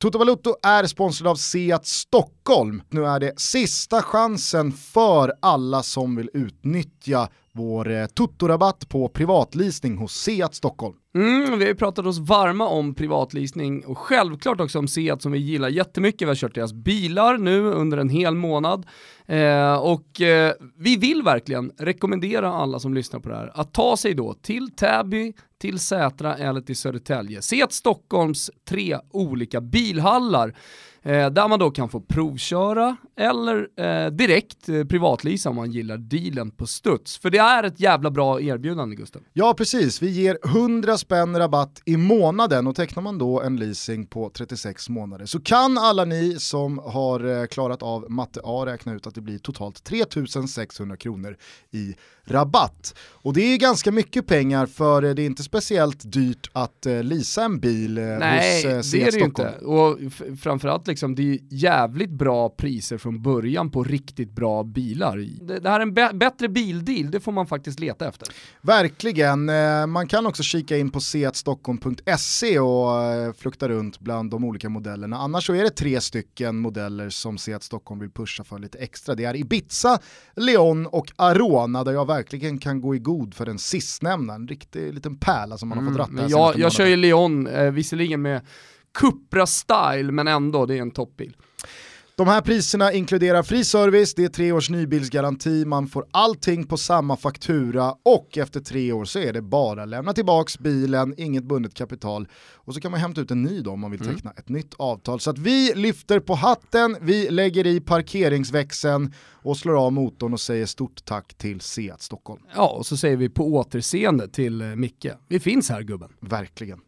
Toto Valuto är sponsrad av Seat Stockholm. Nu är det sista chansen för alla som vill utnyttja vår eh, tuttorabatt på privatleasing hos Seat Stockholm. Mm, vi har ju pratat oss varma om privatleasing och självklart också om Seat som vi gillar jättemycket. Vi har kört deras bilar nu under en hel månad eh, och eh, vi vill verkligen rekommendera alla som lyssnar på det här att ta sig då till Täby, till Sätra eller till Södertälje. Seat Stockholms tre olika bilhallar eh, där man då kan få provköra eller eh, direkt eh, privatleasa om man gillar dealen på studs. För det är ett jävla bra erbjudande Gusten. Ja precis, vi ger 100 spänn rabatt i månaden och tecknar man då en leasing på 36 månader så kan alla ni som har eh, klarat av matte A räkna ut att det blir totalt 3600 kronor i rabatt. Och det är ganska mycket pengar för eh, det är inte speciellt dyrt att eh, leasa en bil eh, Nej, hos eh, det Seat är det Stockholm. inte. Och framförallt liksom, det är jävligt bra priser från början på riktigt bra bilar. Det, det här är en bä- bättre bildeal, det får man faktiskt leta efter. Verkligen, man kan också kika in på seatstockholm.se och flukta runt bland de olika modellerna. Annars så är det tre stycken modeller som Seat Stockholm vill pusha för lite extra. Det är Ibiza, Leon och Arona där jag verkligen kan gå i god för den sistnämnda. En riktig liten pärla som man har fått ratta Mm, här jag, jag kör ju Leon, eh, visserligen med Cupra-style, men ändå, det är en toppbil. De här priserna inkluderar fri service, det är tre års nybilsgaranti, man får allting på samma faktura och efter tre år så är det bara lämna tillbaks bilen, inget bundet kapital och så kan man hämta ut en ny då om man vill teckna ett nytt avtal. Så att vi lyfter på hatten, vi lägger i parkeringsväxeln och slår av motorn och säger stort tack till Seat Stockholm. Ja, och så säger vi på återseende till eh, Micke. Vi finns här gubben. Verkligen.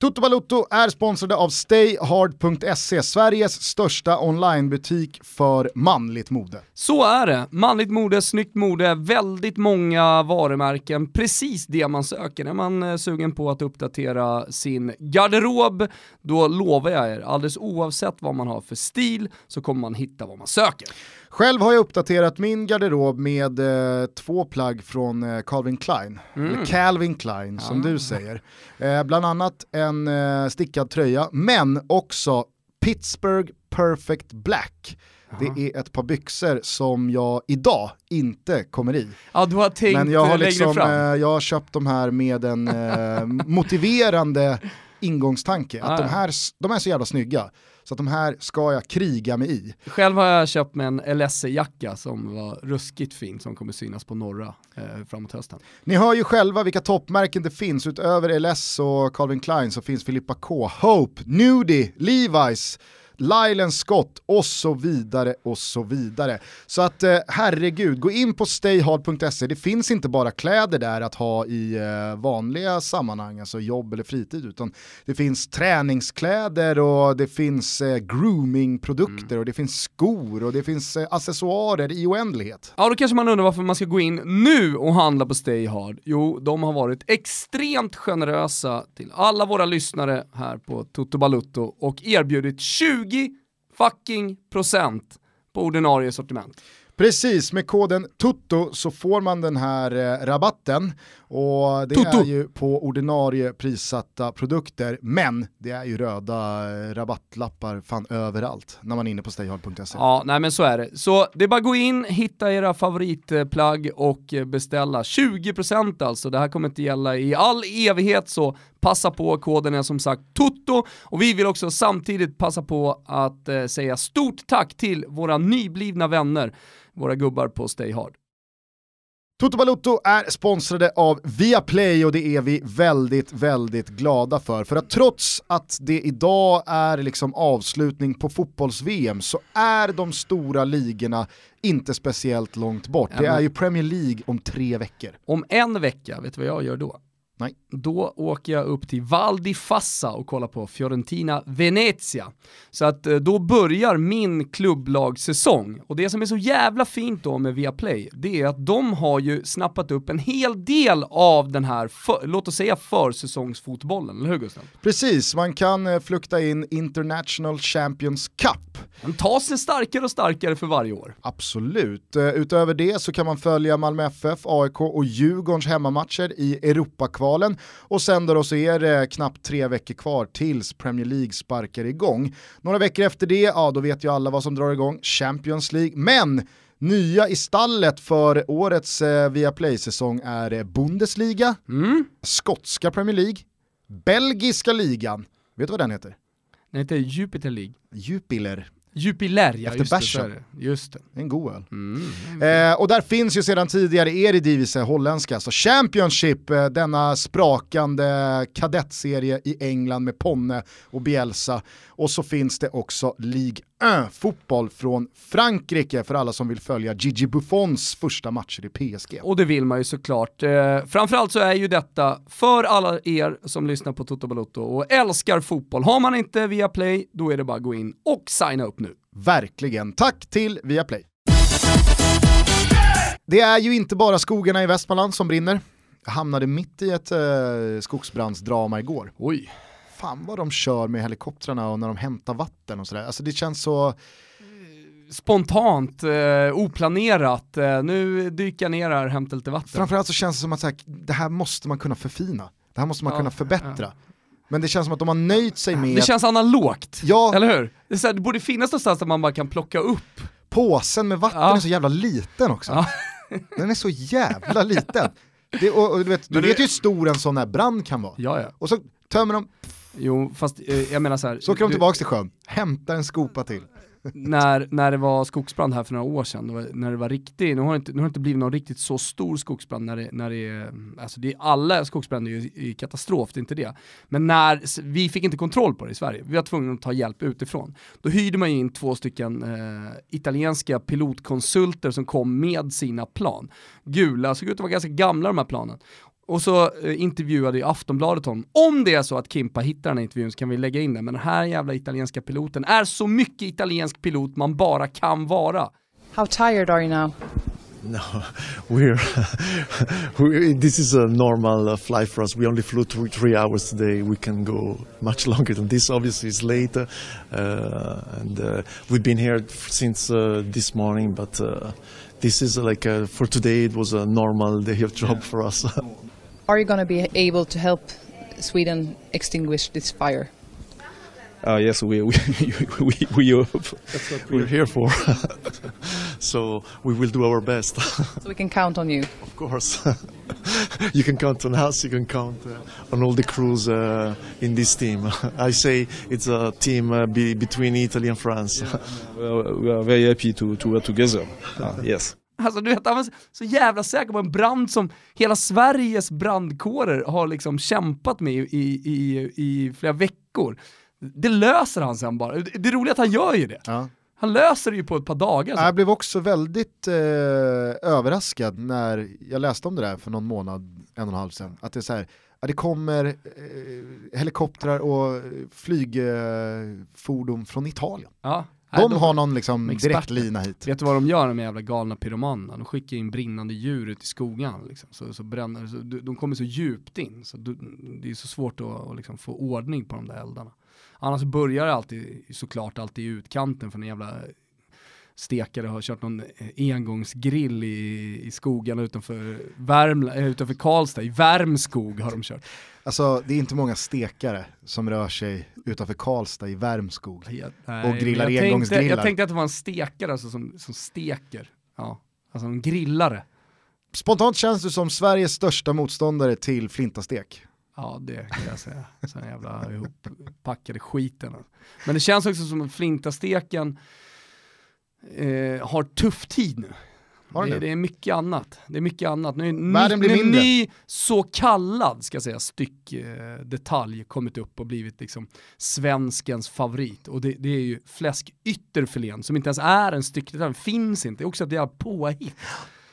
Toto Balotto är sponsrade av StayHard.se, Sveriges största onlinebutik för manligt mode. Så är det. Manligt mode, snyggt mode, väldigt många varumärken. Precis det man söker. Är man är sugen på att uppdatera sin garderob, då lovar jag er, alldeles oavsett vad man har för stil, så kommer man hitta vad man söker. Själv har jag uppdaterat min garderob med eh, två plagg från eh, Calvin Klein, eller Calvin Klein som du säger. Eh, bland annat en eh, stickad tröja, men också Pittsburgh Perfect Black. Det är ett par byxor som jag idag inte kommer i. Ja, du har tänkt Men jag har, längre liksom, eh, jag har köpt de här med en eh, motiverande [LAUGHS] ingångstanke. Att Ah, de ja. här, de är så jävla snygga. Så att de här ska jag kriga mig i. Själv har jag köpt mig en LSE-jacka som var ruskigt fin som kommer synas på norra eh, framåt hösten. Ni hör ju själva vilka toppmärken det finns. Utöver LS och Calvin Klein så finns Filippa K, Hope, Nudie, Levi's, Lylan Scott och så vidare och så vidare. Så att eh, herregud, gå in på stayhard.se. Det finns inte bara kläder där att ha i eh, vanliga sammanhang, alltså jobb eller fritid, utan det finns träningskläder och det finns eh, groomingprodukter och det finns skor och det finns eh, accessoarer i oändlighet. Ja, då kanske man undrar varför man ska gå in nu och handla på Stay Hard. Jo, de har varit extremt generösa till alla våra lyssnare här på Toto Balutto och erbjudit 20 20 fucking procent på ordinarie sortiment. Precis, med koden TUTTO så får man den här eh, rabatten och det Tutto. är ju på ordinarie prissatta produkter men det är ju röda eh, rabattlappar fan överallt när man är inne på stayhard.se. Ja, nej men så är det. Så det är bara att gå in, hitta era favoritplagg och eh, beställa. 20% alltså, det här kommer inte gälla i all evighet så passa på, koden är som sagt TOTO och vi vill också samtidigt passa på att eh, säga stort tack till våra nyblivna vänner, våra gubbar på Stay Hard. Toto Balutto är sponsrade av Viaplay och det är vi väldigt, väldigt glada för. För att trots att det idag är liksom avslutning på fotbolls-VM så är de stora ligorna inte speciellt långt bort. Det är ju Premier League om tre veckor. Om en vecka, vet du vad jag gör då? Nej. Då åker jag upp till Val di Fassa och kollar på Fiorentina Venezia. Så att eh, då börjar min klubblagssäsong. Och det som är så jävla fint då med Viaplay, det är att de har ju snappat upp en hel del av den här, för, låt oss säga försäsongsfotbollen, eller hur Gustav? Precis, man kan eh, flukta in International Champions Cup. Den tar sig starkare och starkare för varje år. Absolut. Eh, Utöver det så kan man följa Malmö FF, AIK och Djurgårdens hemmamatcher i Europakvalen. Och sen då så är det knappt tre veckor kvar tills Premier League sparkar igång. Några veckor efter det, ja då vet ju alla vad som drar igång, Champions League. Men nya i stallet för årets eh, Viaplay-säsong är eh, Bundesliga, Mm. skotska Premier League, belgiska ligan, vet du vad den heter? Den heter Jupiter League. Jupiler, Jupiler, ja Efter just det, bärsen. Just det. en god öl. Mm. Eh, och där finns ju sedan tidigare Eredivisie, holländska, så Championship, eh, denna sprakande kadettserie i England med Ponne och Bielsa. Och så finns det också Ligue 1-fotboll från Frankrike för alla som vill följa Gigi Buffons första matcher i PSG. Och det vill man ju såklart. Eh, framförallt så är ju detta för alla er som lyssnar på Toto Balotto och älskar fotboll. Har man inte via Play, då är det bara att gå in och signa upp nu. Verkligen. Tack till Viaplay. Det är ju inte bara skogarna i Västmanland som brinner. Jag hamnade mitt i ett eh, skogsbrandsdrama igår. Oj. Fan vad de kör med helikoptrarna och när de hämtar vatten och sådär. Alltså det känns så, Spontant, eh, oplanerat, eh, nu dyker jag ner här och hämtar lite vatten. framförallt så känns det som att här, det här måste man kunna förfina. Det här måste man Ja, kunna förbättra. ja. Men det känns som att de har nöjt sig med Det känns analogt, Ja. eller hur? Det, är så här, det borde finnas någonstans där man bara kan plocka upp. påsen med vatten Ja. är så jävla liten också. [LAUGHS] Den är så jävla liten. Det, och, och du vet, du det- vet ju hur stor en sån här brand kan vara. Ja, ja. Och så tömmer de, Jo, fast eh, jag menar så här. så åker de tillbaka till sjön, hämtar en skopa till. [LAUGHS] när, när det var skogsbrand här för några år sedan, när det var riktigt, nu har det inte, nu har det inte blivit någon riktigt så stor skogsbrand när det, när det är, alltså det är, alla skogsbränder är ju i katastrof, det är inte det. Men när, vi fick inte kontroll på det i Sverige, vi var tvungna att ta hjälp utifrån. Då hyrde man in två stycken eh, italienska pilotkonsulter som kom med sina plan. Gula, såg ut att vara ganska gamla de här planen. Och så eh, intervjuade ju Aftonbladet honom. Om det är så att Kimpa hittar den här intervjun så kan vi lägga in den, men den här jävla italienska piloten är så mycket italiensk pilot man bara kan vara. How tired are you now? No, [LAUGHS] we're [LAUGHS] we, this is a normal uh, flight for us. We only flew three, three hours today. We can go [LAUGHS] much longer than this. Obviously, it's late, uh, and uh, we've been here since uh, this morning. But uh, this is like a, for today. It was a normal day of job for us. Are you going to be able to help Sweden extinguish this fire? Uh, yes, we we [LAUGHS] we, we hope. That's what we're here for. [LAUGHS] so we will do our best. So we can count on you. of course. [LAUGHS] you can count on us. You can count uh, on all the crews uh, in this team. I say it's a team uh, be, between Italy and France. We are, we are very happy to to work together. Uh, yes. Alltså du vet, han var så- så jävla säker på en brand som hela Sveriges brandkårer har liksom kämpat med i, i, i flera veckor. Det löser han sen bara. Det, det är roligt att han gör ju det. Ja. Han löser det ju på ett par dagar. Jag blev också väldigt eh, överraskad när jag läste om det där för någon månad, en och en halv sedan. Att det är så här, ja, det kommer eh, helikoptrar och flygfordon från Italien. Ja. De Nej, har någon liksom experter. direktlina hit. Vet du vad de gör de jävla galna pyromanerna? De skickar in brinnande djur ut i skogen. Liksom. Så, så bränner, så, de de kommer så djupt in, så det är så svårt att, att liksom få ordning på de där eldarna. Annars börjar det alltid, såklart alltid i utkanten för en jävla stekare har kört någon engångsgrill i, i skogarna utanför, Värmla, eh, utanför Karlstad, i Värmskog har de kört. Alltså det är inte många stekare som rör sig utanför Karlstad i Värmskog. Jag, Och grillar jag tänkte, engångsgrillar. jag tänkte att det var en stekare alltså, som, som steker. Ja. Alltså en grillare. Spontant känns du som Sveriges största motståndare till flintastek. Ja det kan jag säga. Sån jävla ihoppackade skiten. Men det känns också som att flintasteken eh, har tuff tid nu. Det, det? är mycket annat. Det är mycket annat. Nu är en ny, ny så kallad ska säga, styck eh, detalj kommit upp och blivit liksom svenskens favorit. Och det, det är ju fläskytterfilén som inte ens är en styckdetalj, finns inte. Det är också ett jävla påhitt.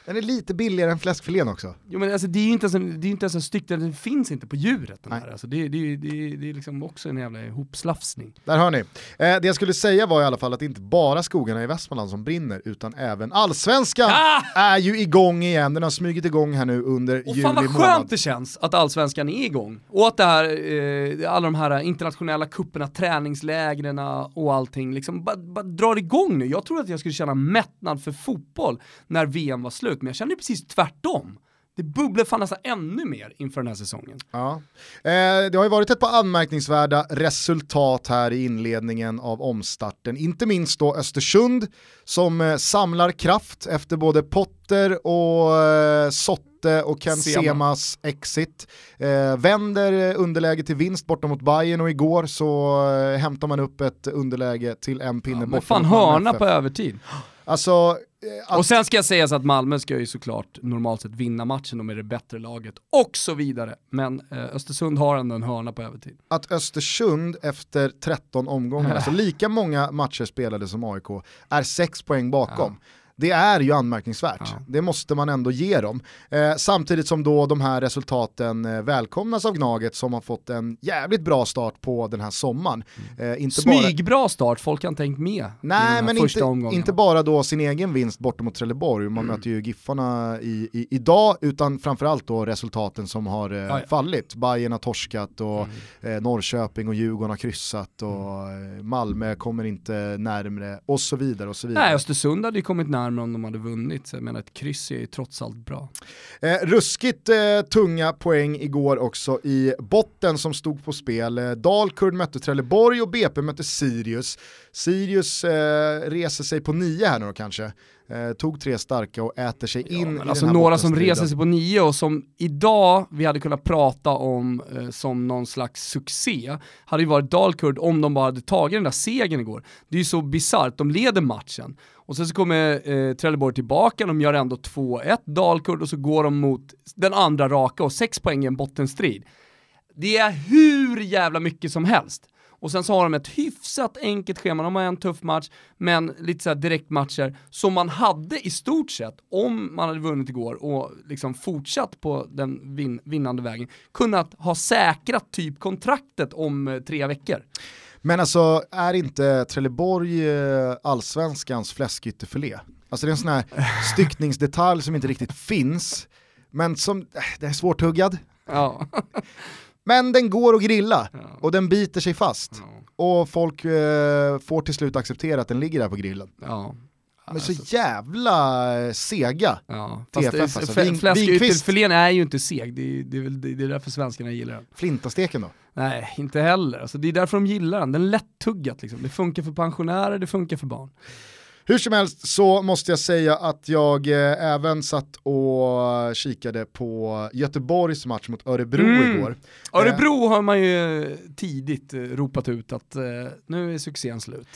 Den är lite billigare än fläskfilén också. Jo men alltså det är ju inte ens en, det är inte ens en styck, den finns inte på djuret den Nej. här. Alltså, det, det, det, det är liksom också en jävla ihopslafsning. Där hör ni. Eh, det jag skulle säga var i alla fall att det inte bara skogarna i Västmanland som brinner, utan även allsvenskan Ah! är ju igång igen. Den har smugit igång här nu under Och juli fan vad skönt månad. det känns att allsvenskan är igång. Och att det här, eh, alla de här internationella kupperna, träningslägren och allting liksom bara, bara drar igång nu. Jag trodde att jag skulle känna mättnad för fotboll när VM var slut, men jag kände precis tvärtom. Det bubblar fan nästan ännu mer inför den här säsongen. Ja. Eh, det har ju varit ett par anmärkningsvärda resultat här i inledningen av omstarten. Inte minst då Östersund som eh, samlar kraft efter både Potter och eh, Sotte och Ken Sema. Semas exit. Eh, vänder underläge till vinst borta mot Bayern och igår så eh, hämtar man upp ett underläge till en pinne Ja, borta fan mot hörna på övertid. Alltså, eh, att Och sen ska jag säga så att Malmö ska ju såklart normalt sett vinna matchen, de är det bättre laget och så vidare. Men eh, Östersund har ändå en hörna på övertid. att Östersund efter 13 omgångar, [LAUGHS] alltså lika många matcher spelade som AIK, är 6 poäng bakom. Det är ju anmärkningsvärt, Ja. det måste man ändå ge dem. Eh, samtidigt som då de här resultaten eh, välkomnas av Gnaget som har fått en jävligt bra start på den här sommaren. Eh, inte bara, Smygbra start, folk har inte tänkt med nej, men inte, inte bara då sin egen vinst borta mot Trelleborg, man möter ju Giffarna i, i, idag, utan framförallt då resultaten som har eh, Ja, ja. fallit. Bayern har torskat och eh, Norrköping och Djurgården har kryssat och eh, Malmö kommer inte närmre och så vidare och så vidare. Nej, Östersund hade ju kommit närmare om de hade vunnit, så jag menar ett kryss är ju trots allt bra. Eh, ruskigt eh, tunga poäng igår också i botten som stod på spel. Eh, Dalkurd mötte Trelleborg och BP mötte Sirius. Sirius eh, reser sig på nio här nu då kanske. Eh, tog tre starka och äter sig in Men i alltså den här några som reser sig på nio och som idag vi hade kunnat prata om eh, som någon slags succé, hade ju varit Dalkurd om de bara hade tagit den där segern igår. Det är ju så bisarrt, de leder matchen. Och sen så kommer eh, Trelleborg tillbaka, de gör ändå 2-1 Dalkurd och så går de mot den andra raka och sex poäng i en bottenstrid. Det är hur jävla mycket som helst. Och sen så har de ett hyfsat enkelt schema, de har en tuff match, men lite såhär direktmatcher som man hade i stort sett om man hade vunnit igår och liksom fortsatt på den vin vinnande vägen, kunnat ha säkrat typ kontraktet om eh, tre veckor. Men alltså är inte Trelleborg eh, allsvenskans fläskytterfilé? Alltså det är en sån här [LAUGHS] styckningsdetalj som inte riktigt finns, men som, äh, den är svårtuggad. Ja. [LAUGHS] Men den går att grilla och den biter sig fast. Och folk eh, får till slut acceptera att den ligger där på grillen. ja. Men så jävla eh, sega. Ja, TFF fast alltså. alltså. Vin- fläskytterfilén är ju inte seg, det är, det, är väl, det är därför svenskarna gillar den. Flintasteken då? Nej, inte heller. Alltså, det är därför de gillar den. Den är lättuggat liksom. Det funkar för pensionärer, det funkar för barn. Hur som helst så måste jag säga att jag eh, även satt och kikade på Göteborgs match mot Örebro Mm. igår. Örebro har man ju tidigt eh, ropat ut att eh, nu är succén slut.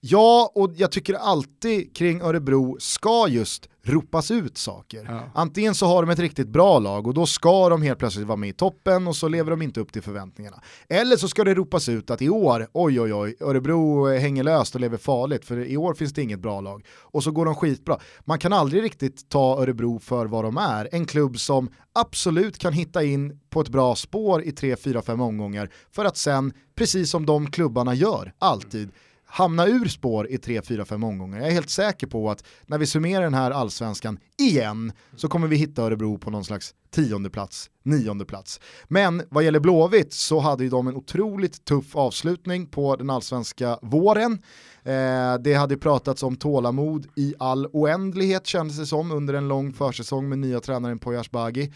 Ja, och jag tycker alltid kring Örebro ska just ropas ut saker. Ja. Antingen så har de ett riktigt bra lag och då ska de helt plötsligt vara med i toppen och så lever de inte upp till förväntningarna. Eller så ska det ropas ut att i år, oj oj oj, Örebro hänger löst och lever farligt för i år finns det inget bra lag. Och så går de skitbra. Man kan aldrig riktigt ta Örebro för vad de är. En klubb som absolut kan hitta in på ett bra spår i 3, 4, 5 omgångar för att sen, precis som de klubbarna gör, alltid, hamna ur spår i 3, 4, 5 omgångar. Jag är helt säker på att när vi summerar den här allsvenskan igen så kommer vi hitta Örebro på någon slags tionde plats, nionde plats. Men vad gäller Blåvitt så hade ju de en otroligt tuff avslutning på den allsvenska våren. Eh, det hade pratats om tålamod i all oändlighet kändes det som under en lång försäsong med nya tränaren Poyas Bagi.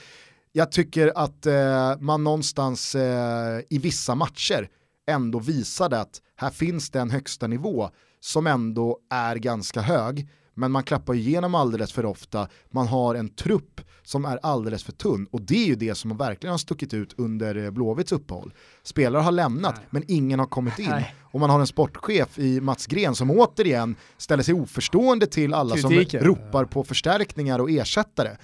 Jag tycker att eh, man någonstans eh, i vissa matcher ändå visade att här finns det en högsta nivå som ändå är ganska hög, men man klappar igenom alldeles för ofta, man har en trupp som är alldeles för tunn och det är ju det som verkligen har stuckit ut under eh, Blåvitts uppehåll. Spelare har lämnat, men ingen har kommit in. Nej. Och man har en sportchef i Mats Gren som återigen ställer sig oförstående till alla Kritiken. som ropar på förstärkningar och ersättare.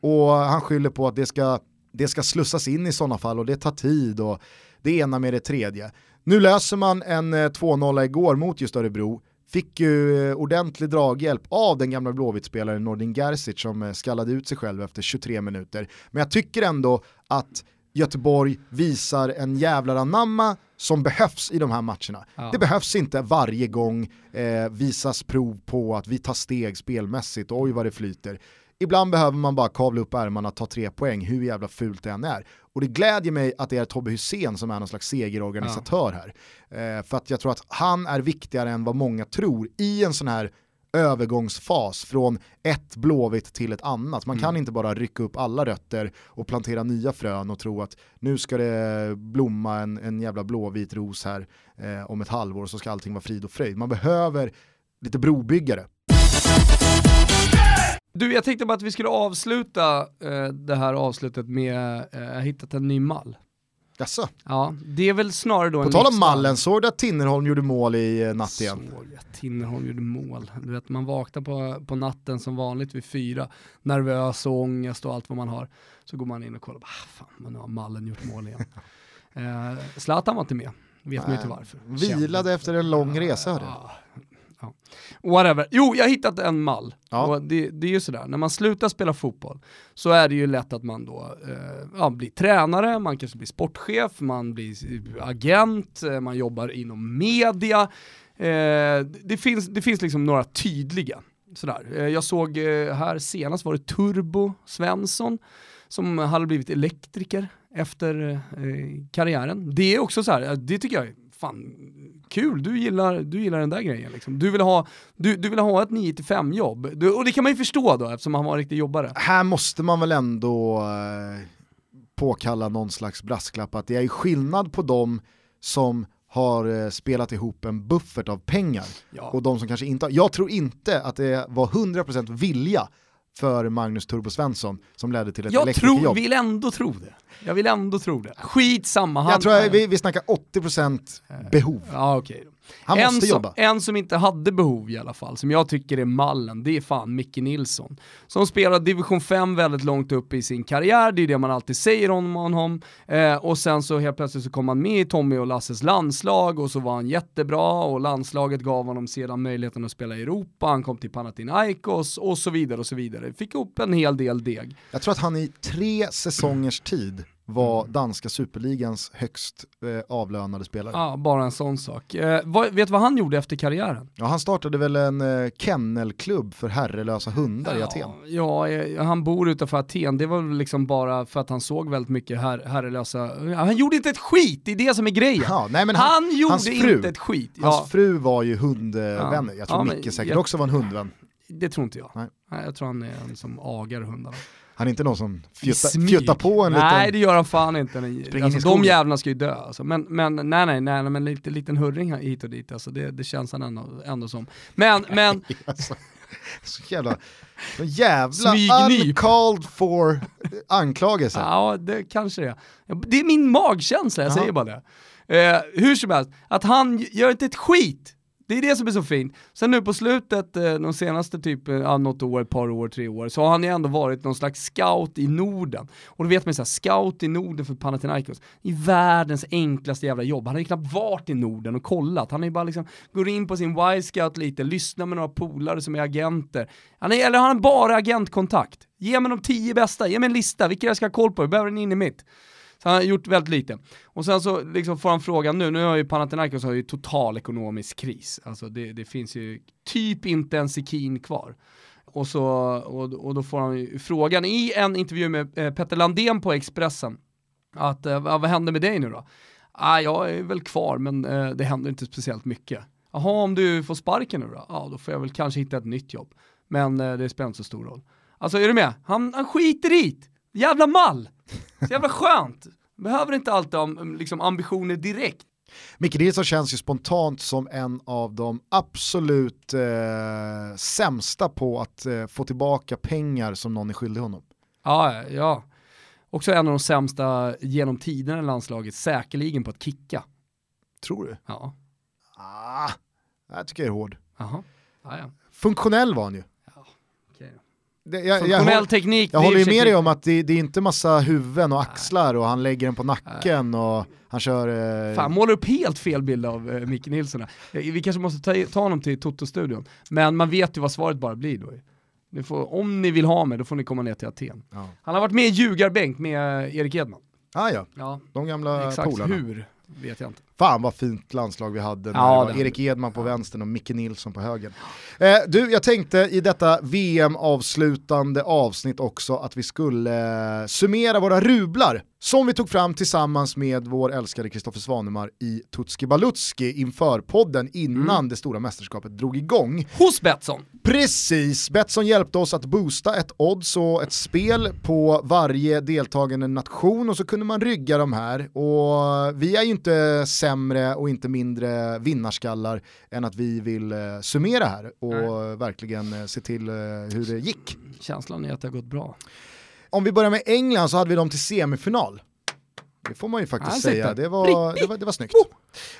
Och han skyller på att det ska, det ska slussas in i sådana fall och det tar tid och det ena med det tredje. Nu löser man en eh, 2-0 igår mot just Örebro, fick ju eh, ordentlig draghjälp av den gamla Blåvitt-spelaren Nordin Gerzic som eh, skallade ut sig själv efter 23 minuter. Men jag tycker ändå att Göteborg visar en jävlar anamma som behövs i de här matcherna. Ja. Det behövs inte varje gång eh, visas prov på att vi tar steg spelmässigt, oj vad det flyter. Ibland behöver man bara kavla upp ärmarna, ta tre poäng, hur jävla fult det än är. Och det glädjer mig att det är Tobbe Hussein som är någon slags segerorganisatör här. Eh, för att jag tror att han är viktigare än vad många tror i en sån här övergångsfas från ett blåvitt till ett annat. Man kan inte bara rycka upp alla rötter och plantera nya frön och tro att nu ska det blomma en, en jävla blåvit ros här eh, om ett halvår och så ska allting vara frid och fröjd. Man behöver lite brobyggare. Du, jag tänkte bara att vi skulle avsluta eh, det här avslutet med, eh, jag har hittat en ny mall. Jaså? Ja, det är väl snarare då På en tal om mallen, såg du att Tinnerholm gjorde mål i eh, natt igen? Såg jag, Tinnerholm gjorde mål. Du vet, man vaknar på, på natten som vanligt vid fyra, nervös och ångest och allt vad man har. Så går man in och kollar, ah, fan, men nu har mallen gjort mål igen. [LAUGHS] eh, Zlatan var inte med, vet man inte varför. Vilade efter en lång resa hörde. Ja. Ja. Whatever. Jo, jag har hittat en mall. Ja. Och det, det är ju sådär, när man slutar spela fotboll så är det ju lätt att man då eh, ja, blir tränare, man kanske blir sportchef, man blir agent, eh, man jobbar inom media. Eh, det, finns, det finns liksom några tydliga. Sådär. Eh, jag såg eh, här senast var det Turbo Svensson som hade blivit elektriker efter karriären. Det är också så här, det tycker jag är fan kul, du gillar, du gillar den där grejen. Liksom. Du, vill ha, du, du vill ha ett 9-5 jobb, du, och det kan man ju förstå då eftersom han var en riktig jobbare. Här måste man väl ändå eh, påkalla någon slags brasklapp att det är skillnad på dem som har eh, spelat ihop en buffert av pengar Ja. och de som kanske inte har. Jag tror inte att det var 100% vilja för Magnus Turbo Svensson som ledde till ett Jag tror, elektrikerjobb. vill ändå tro det. Jag vill ändå tro det. Skitsamma. Han, Jag tror att vi, vi snackar 80% behov. Ja, okej. Han en, måste som, jobba. en som inte hade behov i alla fall, som jag tycker är mallen, det är fan Micke Nilsson. Som spelar division 5 väldigt långt upp i sin karriär, det är det man alltid säger om honom. Eh, och sen så helt plötsligt så kom han med i Tommy och Lasses landslag och så var han jättebra och landslaget gav honom sedan möjligheten att spela i Europa, han kom till Panathinaikos och så vidare och så vidare. Fick upp en hel del deg. Jag tror att han i tre säsongers tid var danska superligans högst eh, avlönade spelare. Ja, bara en sån sak. Eh, vad, vet du vad han gjorde efter karriären? Ja, han startade väl en eh, kennelklubb för herrelösa hundar i Aten. Ja, eh, han bor utanför Aten. Det var väl liksom bara för att han såg väldigt mycket her herrelösa... Ja, Han gjorde inte ett skit, det är det som är grejen. Ja, nej, men han, han- gjorde hans fru- inte ett skit. Hans Ja, fru var ju hundvänner, jag tror Ja, Micke säkert jag- också var en hundvän. det tror inte jag. Nej. Nej. jag tror han är en som agar hundarna. Han är inte någon som fjuttar, på en Nej liten... det gör han fan inte. Alltså, de jävlarna ska ju dö alltså. Men, men nej nej nej, men lite liten hurring här hit och dit alltså. det, det känns han ändå, ändå som. Men, men [LAUGHS] Alltså, så jävla, så jävla uncalled for anklagelse. Ja, det kanske det är. Det är min magkänsla, jag Jaha. säger bara det. Eh, hur som helst, att han gör inte ett skit. Det är det som är så fint. Sen nu på slutet, eh, de senaste typ, eh, ja, något år, ett par år, tre år, så har han ju ändå varit någon slags scout i Norden. Och då vet man ju såhär, scout i Norden för Panathinaikos, i världens enklaste jävla jobb. Han har ju knappt varit i Norden och kollat. Han har ju bara liksom, går in på sin Y-scout lite, lyssnar med några polare som är agenter. Han är, eller har han bara agentkontakt? Ge mig de tio bästa, ge mig en lista, vilka jag ska ha koll på, jag behöver en in i mitt. Så han har gjort väldigt lite. Och sen så liksom får han frågan nu, nu har ju Panathinaikos har ju total ekonomisk kris. Alltså det, det finns ju typ inte en sekin kvar. Och, så, och, och då får han ju frågan i en intervju med eh, Petter Landén på Expressen, att eh, vad händer med dig nu då? Ah, jag är väl kvar men eh, det händer inte speciellt mycket. Jaha, om du får sparken nu då? Ja, då får jag väl kanske hitta ett nytt jobb. Men eh, det spelar inte så stor roll. Alltså är du med? Han, han skiter i det. Jävla mall! Så jävla skönt. Behöver inte alltid ha um, liksom, ambitioner direkt. Micke Nilsson känns ju spontant som en av de absolut eh, sämsta på att eh, få tillbaka pengar som någon är skyldig honom. Ja, ja. Också en av de sämsta genom tiderna i landslaget, säkerligen på att kicka. Tror du? Ja, Ah, det här tycker jag är hård. jaha. Ja, ja. Funktionell var han ju. Det, jag, jag, Funktionell teknik. jag det är håller ju med dig om att det, det är inte massa huvuden och axlar och han lägger den på nacken och han kör... Eh, Fan, målar upp helt fel bild av uh, Micke Nilsson. Eh, Vi kanske måste ta, ta honom till Toto-studion. Men man vet ju vad svaret bara blir då. Ni får, om ni vill ha mig, då får ni komma ner till Aten. Ja. Han har varit med i ljugarbänk med eh, Erik Edman. ah, ja, Ja, de gamla exakt polarna. hur vet jag inte. Fan vad fint landslag vi hade Ja, Erik Edman på vänstern och Micke Nilsson på höger. Eh, du, jag tänkte i detta VM-avslutande avsnitt också att vi skulle eh, summera våra rublar som vi tog fram tillsammans med vår älskade Kristoffer Svanemar i Tutski Balutski inför podden innan Mm. det stora mästerskapet drog igång. Hos Betsson. Precis, Betsson hjälpte oss att boosta ett odds och ett spel på varje deltagande nation och så kunde man rygga de här. Och vi är ju inte sämre och inte mindre vinnarskallar än att vi vill eh, summera här och verkligen eh, se till eh, hur det gick. Känslan är att det har gått bra. Om vi börjar med England så hade vi dem till semifinal. Det får man ju faktiskt säga, det var, det var, det var snyggt.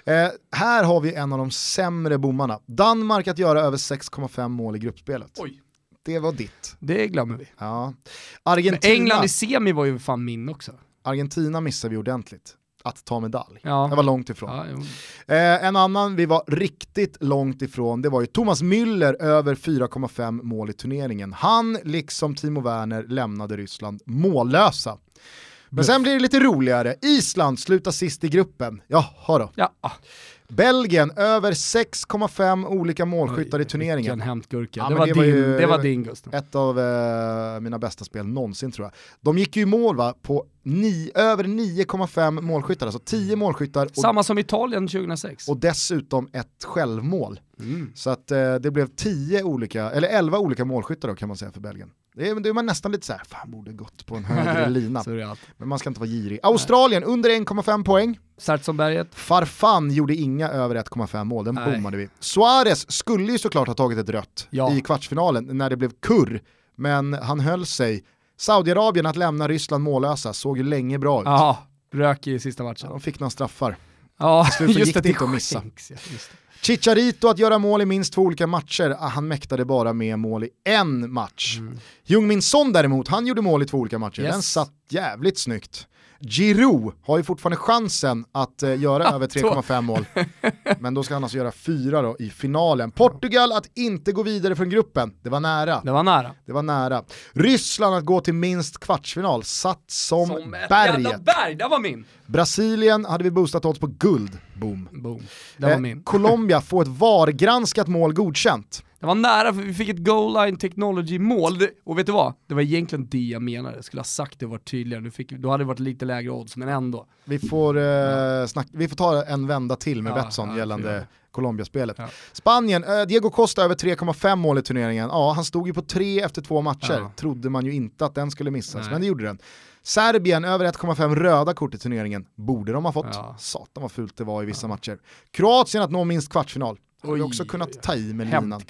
Eh, här har vi en av de sämre bommarna. Danmark att göra över 6,5 mål i gruppspelet. Oj. Det var ditt. Det glömmer vi. Ja. Men Argentina, England i semi var ju fan min också. Argentina missade vi ordentligt. Att ta medalj. Ja. Det var långt ifrån. Ja. Eh, en annan vi var riktigt långt ifrån, det var ju Thomas Müller över 4,5 mål i turneringen. Han, liksom Timo Werner, lämnade Ryssland mållösa. Men sen blir det lite roligare. Island slutar sist i gruppen. Jaha då. ja. Belgien över 6,5 olika målskyttar i Vilken turneringen. hämtgurka. Ja, det, var det var din, ju- det var din Gustav. Ett av eh, mina bästa spel någonsin tror jag. De gick ju i mål va, på ni, över 9,5 målskyttar, alltså 10 målskyttar och, Samma som Italien 2006. och dessutom ett självmål. Mm. Så att eh, det blev 10 olika, eller 11 olika målskyttar då kan man säga för Belgien. Det är, det är man nästan lite så här, fan borde gått på en högre [LAUGHS] lina. Men man ska inte vara girig. Australien under 1,5 poäng. Sartsonberget. Farfan gjorde inga över 1,5 mål, den Nej. bommade vi. Suarez skulle ju såklart ha tagit ett rött Ja. i kvartsfinalen när det blev kurr, men han höll sig. Saudiarabien att lämna Ryssland mållösa såg ju länge bra ut. Ja, rök i sista matchen. De fick några straffar. Ja, just gick att det inte att missa. det. Chicharito att göra mål i minst två olika matcher, ah, han mäktade bara med mål i en match. Jungmin Son däremot, han gjorde mål i två olika matcher, Yes. den satt jävligt snyggt. Giroud har ju fortfarande chansen att eh, göra över 3,5 mål. [LAUGHS] Men då ska han alltså göra fyra då i finalen. Portugal att inte gå vidare från gruppen, det var nära. Det var nära. Det var nära. Ryssland att gå till minst kvartsfinal, satt som, Som berget. berg, det var min. Brasilien hade vi boostat odds på guld, boom. Boom. Det var Eh, min. Colombia får ett VAR-granskat mål godkänt. Det var nära för vi fick ett goal line technology mål. Det- Och vet du vad? Det var egentligen det jag menade. Jag skulle ha sagt det och varit tydligare. Du fick, då hade det varit lite lägre odds, men ändå. Vi får, eh, snack, vi får ta en vända till med Ja, Betsson ja, gällande. Colombia-spelet. Spanien, eh, Diego Costa över 3,5 mål i turneringen. Ja, han stod ju på tre efter två matcher. Trodde man ju inte att den skulle missas, Nej. men det gjorde den. Serbien, över 1,5 röda kort i turneringen. Borde de ha fått. Satan vad fult det var i vissa matcher. Kroatien att nå minst kvartsfinal. Oj, också kunnat ta i med linan.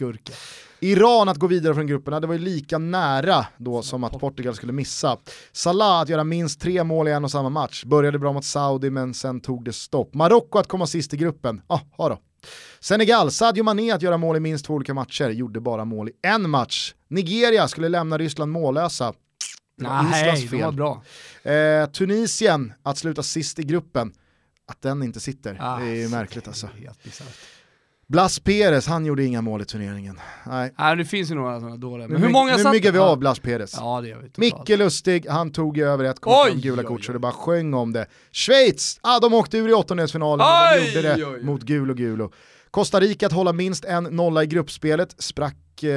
Iran att gå vidare från grupperna, det var ju lika nära då som att Portugal skulle missa. Salah att göra minst tre mål i en och samma match, började bra mot Saudi men sen tog det stopp. Marocko att komma sist i gruppen, ja, ha då. Senegal, Sadio Mané att göra mål i minst två olika matcher, gjorde bara mål i en match. Nigeria skulle lämna Ryssland mållösa. Det Nej, de var bra. Eh, Tunisien att sluta sist i gruppen, att den inte sitter, Ah, det är ju märkligt alltså. Blas Perez, han gjorde inga mål i turneringen. Nej. Nej, det finns ju några sådana dåliga. Nu, Men hur myg- många nu myggar vi av Blas Perez. Ja, det gör vi totalt. Micke Lustig, han tog ju över 1,5 Oj, gula oj, kort så det bara sjöng om det. Schweiz, ah, de åkte ur i åttondelsfinalen och de gjorde det mot Gulo Gulo. Costa Rica att hålla minst en nolla i gruppspelet, sprack eh,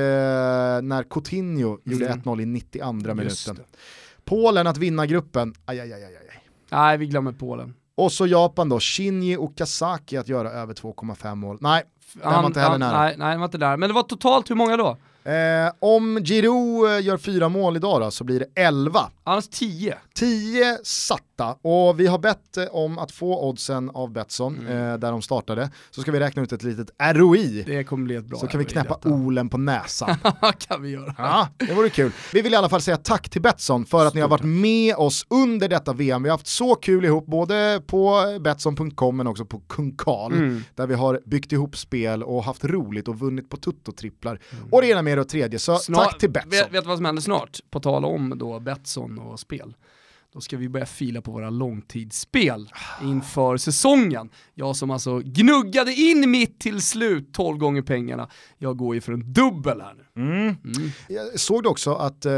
när Coutinho gjorde Mm. 1-0 i 92 Just minuten. Polen att vinna gruppen, aj, aj, aj, aj. Nej, vi glömmer Polen. Och så Japan då, Shinji Okazaki att göra över 2,5 mål. Nej, den var inte heller han- nära. Nej, nej, den var inte där. Men det var totalt hur många då? Eh, om Giroud eh, gör fyra mål idag då, så blir det 11. Annars 10. 10 satta och vi har bett eh, om att få oddsen av Betsson Mm. eh, där de startade. Så ska vi räkna ut ett litet ROI. Det kommer bli ett bra Så kan vi knäppa detta. olen på näsan. [LAUGHS] kan vi göra. Ja, det vore kul. Vi vill i alla fall säga tack till Betsson för att ni har varit med oss under detta VM. Vi har haft så kul ihop, både på Betsson.com men också på Kung Karl, Mm. där vi har byggt ihop spel och haft roligt och vunnit på tuttotripplar. Mm. Och det ena med det och tredje, så Snart- tack till Betsson. Vet, vet du vad som händer snart? På tal om då Betsson och spel. Då ska vi börja fila på våra långtidsspel inför säsongen. Jag som alltså gnuggade in mitt till slut 12 gånger pengarna. Jag går ju för en dubbel här nu. Mm. Mm. Jag såg du också att eh,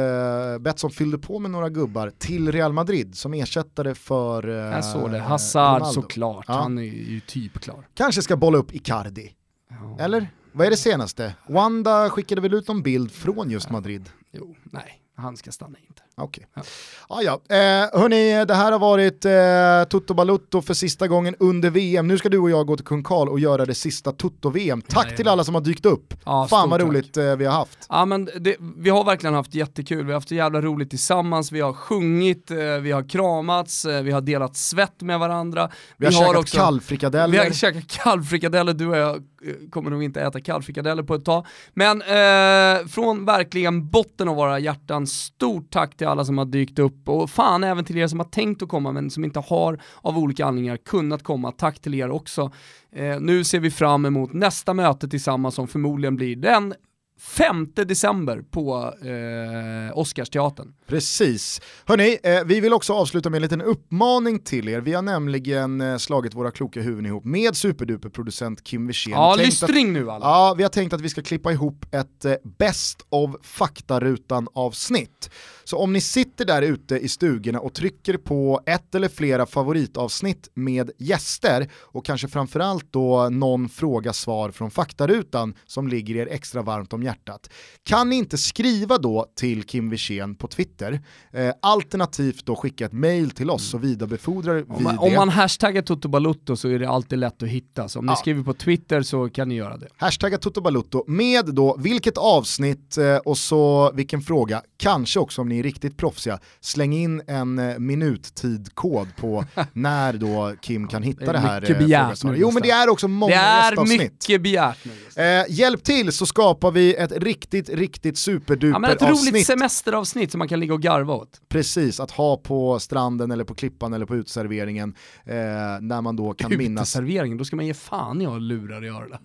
Betsson fyllde på med några gubbar till Real Madrid som ersättare för eh, Jag såg det. Hazard Ronaldo. såklart. Ja. Han är ju typ klar. Kanske ska bolla upp Icardi, Ja. eller? Vad är det senaste? Wanda skickade väl ut någon bild från just Madrid? Jo, nej. Han ska stanna inte. Okej. Ja. Ja. Ja, Eh, hörni, det här har varit eh, Tutto Balutto för sista gången under VM. Nu ska du och jag gå till Kung Karl och göra det sista Tutto-VM. Tack ja. till alla som har dykt upp. Ja, Fan vad roligt eh, vi har haft. Ja men det, vi har verkligen haft jättekul, vi har haft så jävla roligt tillsammans, vi har sjungit, eh, vi har kramats, eh, vi har delat svett med varandra. Vi har käkat kallfrikadeller. Vi har käkat kallfrikadeller, du och jag eh, kommer nog inte äta kallfrikadeller på ett tag. Men eh, från verkligen botten av våra hjärtan, stort tack till alla som har dykt upp och fan även till er som har tänkt att komma men som inte har av olika anledningar kunnat komma. Tack till er också. Eh, nu ser vi fram emot nästa möte tillsammans som förmodligen blir den 5 december på eh, Oscarsteatern. Precis. Hörni, eh, vi vill också avsluta med en liten uppmaning till er. Vi har nämligen eh, slagit våra kloka huvuden ihop med superduper-producent Kim Wirsén. Ja, att- lystring nu alla. Ja, vi har tänkt att vi ska klippa ihop ett eh, best of faktarutan-avsnitt. Så om ni sitter där ute i stugorna och trycker på ett eller flera favoritavsnitt med gäster och kanske framförallt då någon fråga-svar från faktarutan som ligger er extra varmt om hjärtat. Kan ni inte skriva då till Kim Wirsén på Twitter, eh, alternativt då skicka ett mail till oss så vidarebefordrar vi Om man, det. om man hashtaggar Toto Balutto så är det alltid lätt att hitta, så om ni Ja. skriver på Twitter så kan ni göra det. Hashtagga Toto med då vilket avsnitt eh, och så vilken fråga, kanske också om ni är riktigt proffsiga, släng in en eh, minuttidkod på [LAUGHS] när då Kim kan Det hitta är det här. mycket eh, begärt nu, jo men det är också många det är gästavsnitt. mycket begärt nu. Eh, hjälp till så skapar vi ett riktigt, riktigt superduper Ja, men ett roligt avsnitt. semesteravsnitt som man kan ligga och garva åt. Precis, att ha på stranden eller på klippan eller på uteserveringen eh, när man då kan minnas. Uteserveringen, då ska man ge fan i att lurar i öronen.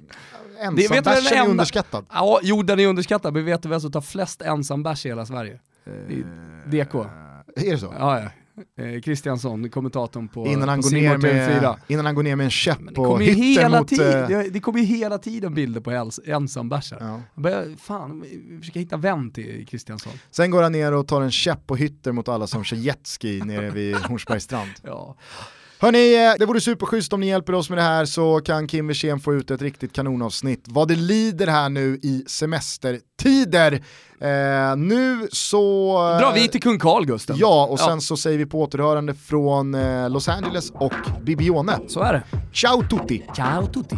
Ensam vet du vad bärsen den är underskattad. Ja, jo den är underskattad, men vet du vem som tar flest ensambärs i hela Sverige? Är DK. Är det så? Ja, ja. Eh, Kristiansson, kommentatorn på, Innan han, på går ner Simor TV4. med, innan han går ner med en käpp det och hela mot... tiden, eh, det, det kommer ju hela tiden bilder på ens- ensambärsar. ja. Jag börjar, fan, vi försöker hitta vän till Kristiansson. Sen går han ner och tar en käpp och hytter mot alla som kör jetski nere vid [LAUGHS] Hornsbergs strand. Ja. Hörni, eh, det vore superschysst om ni hjälper oss med det här så kan Kim Wirsén få ut ett riktigt kanonavsnitt. Vad det lider här nu i semestertider. Eh, nu så... eh, Drar vi till kung Carl Gusten. Ja, och sen Ja. så säger vi på återhörande från eh, Los Angeles och Bibione. Så är det. Ciao tutti! Ciao tutti.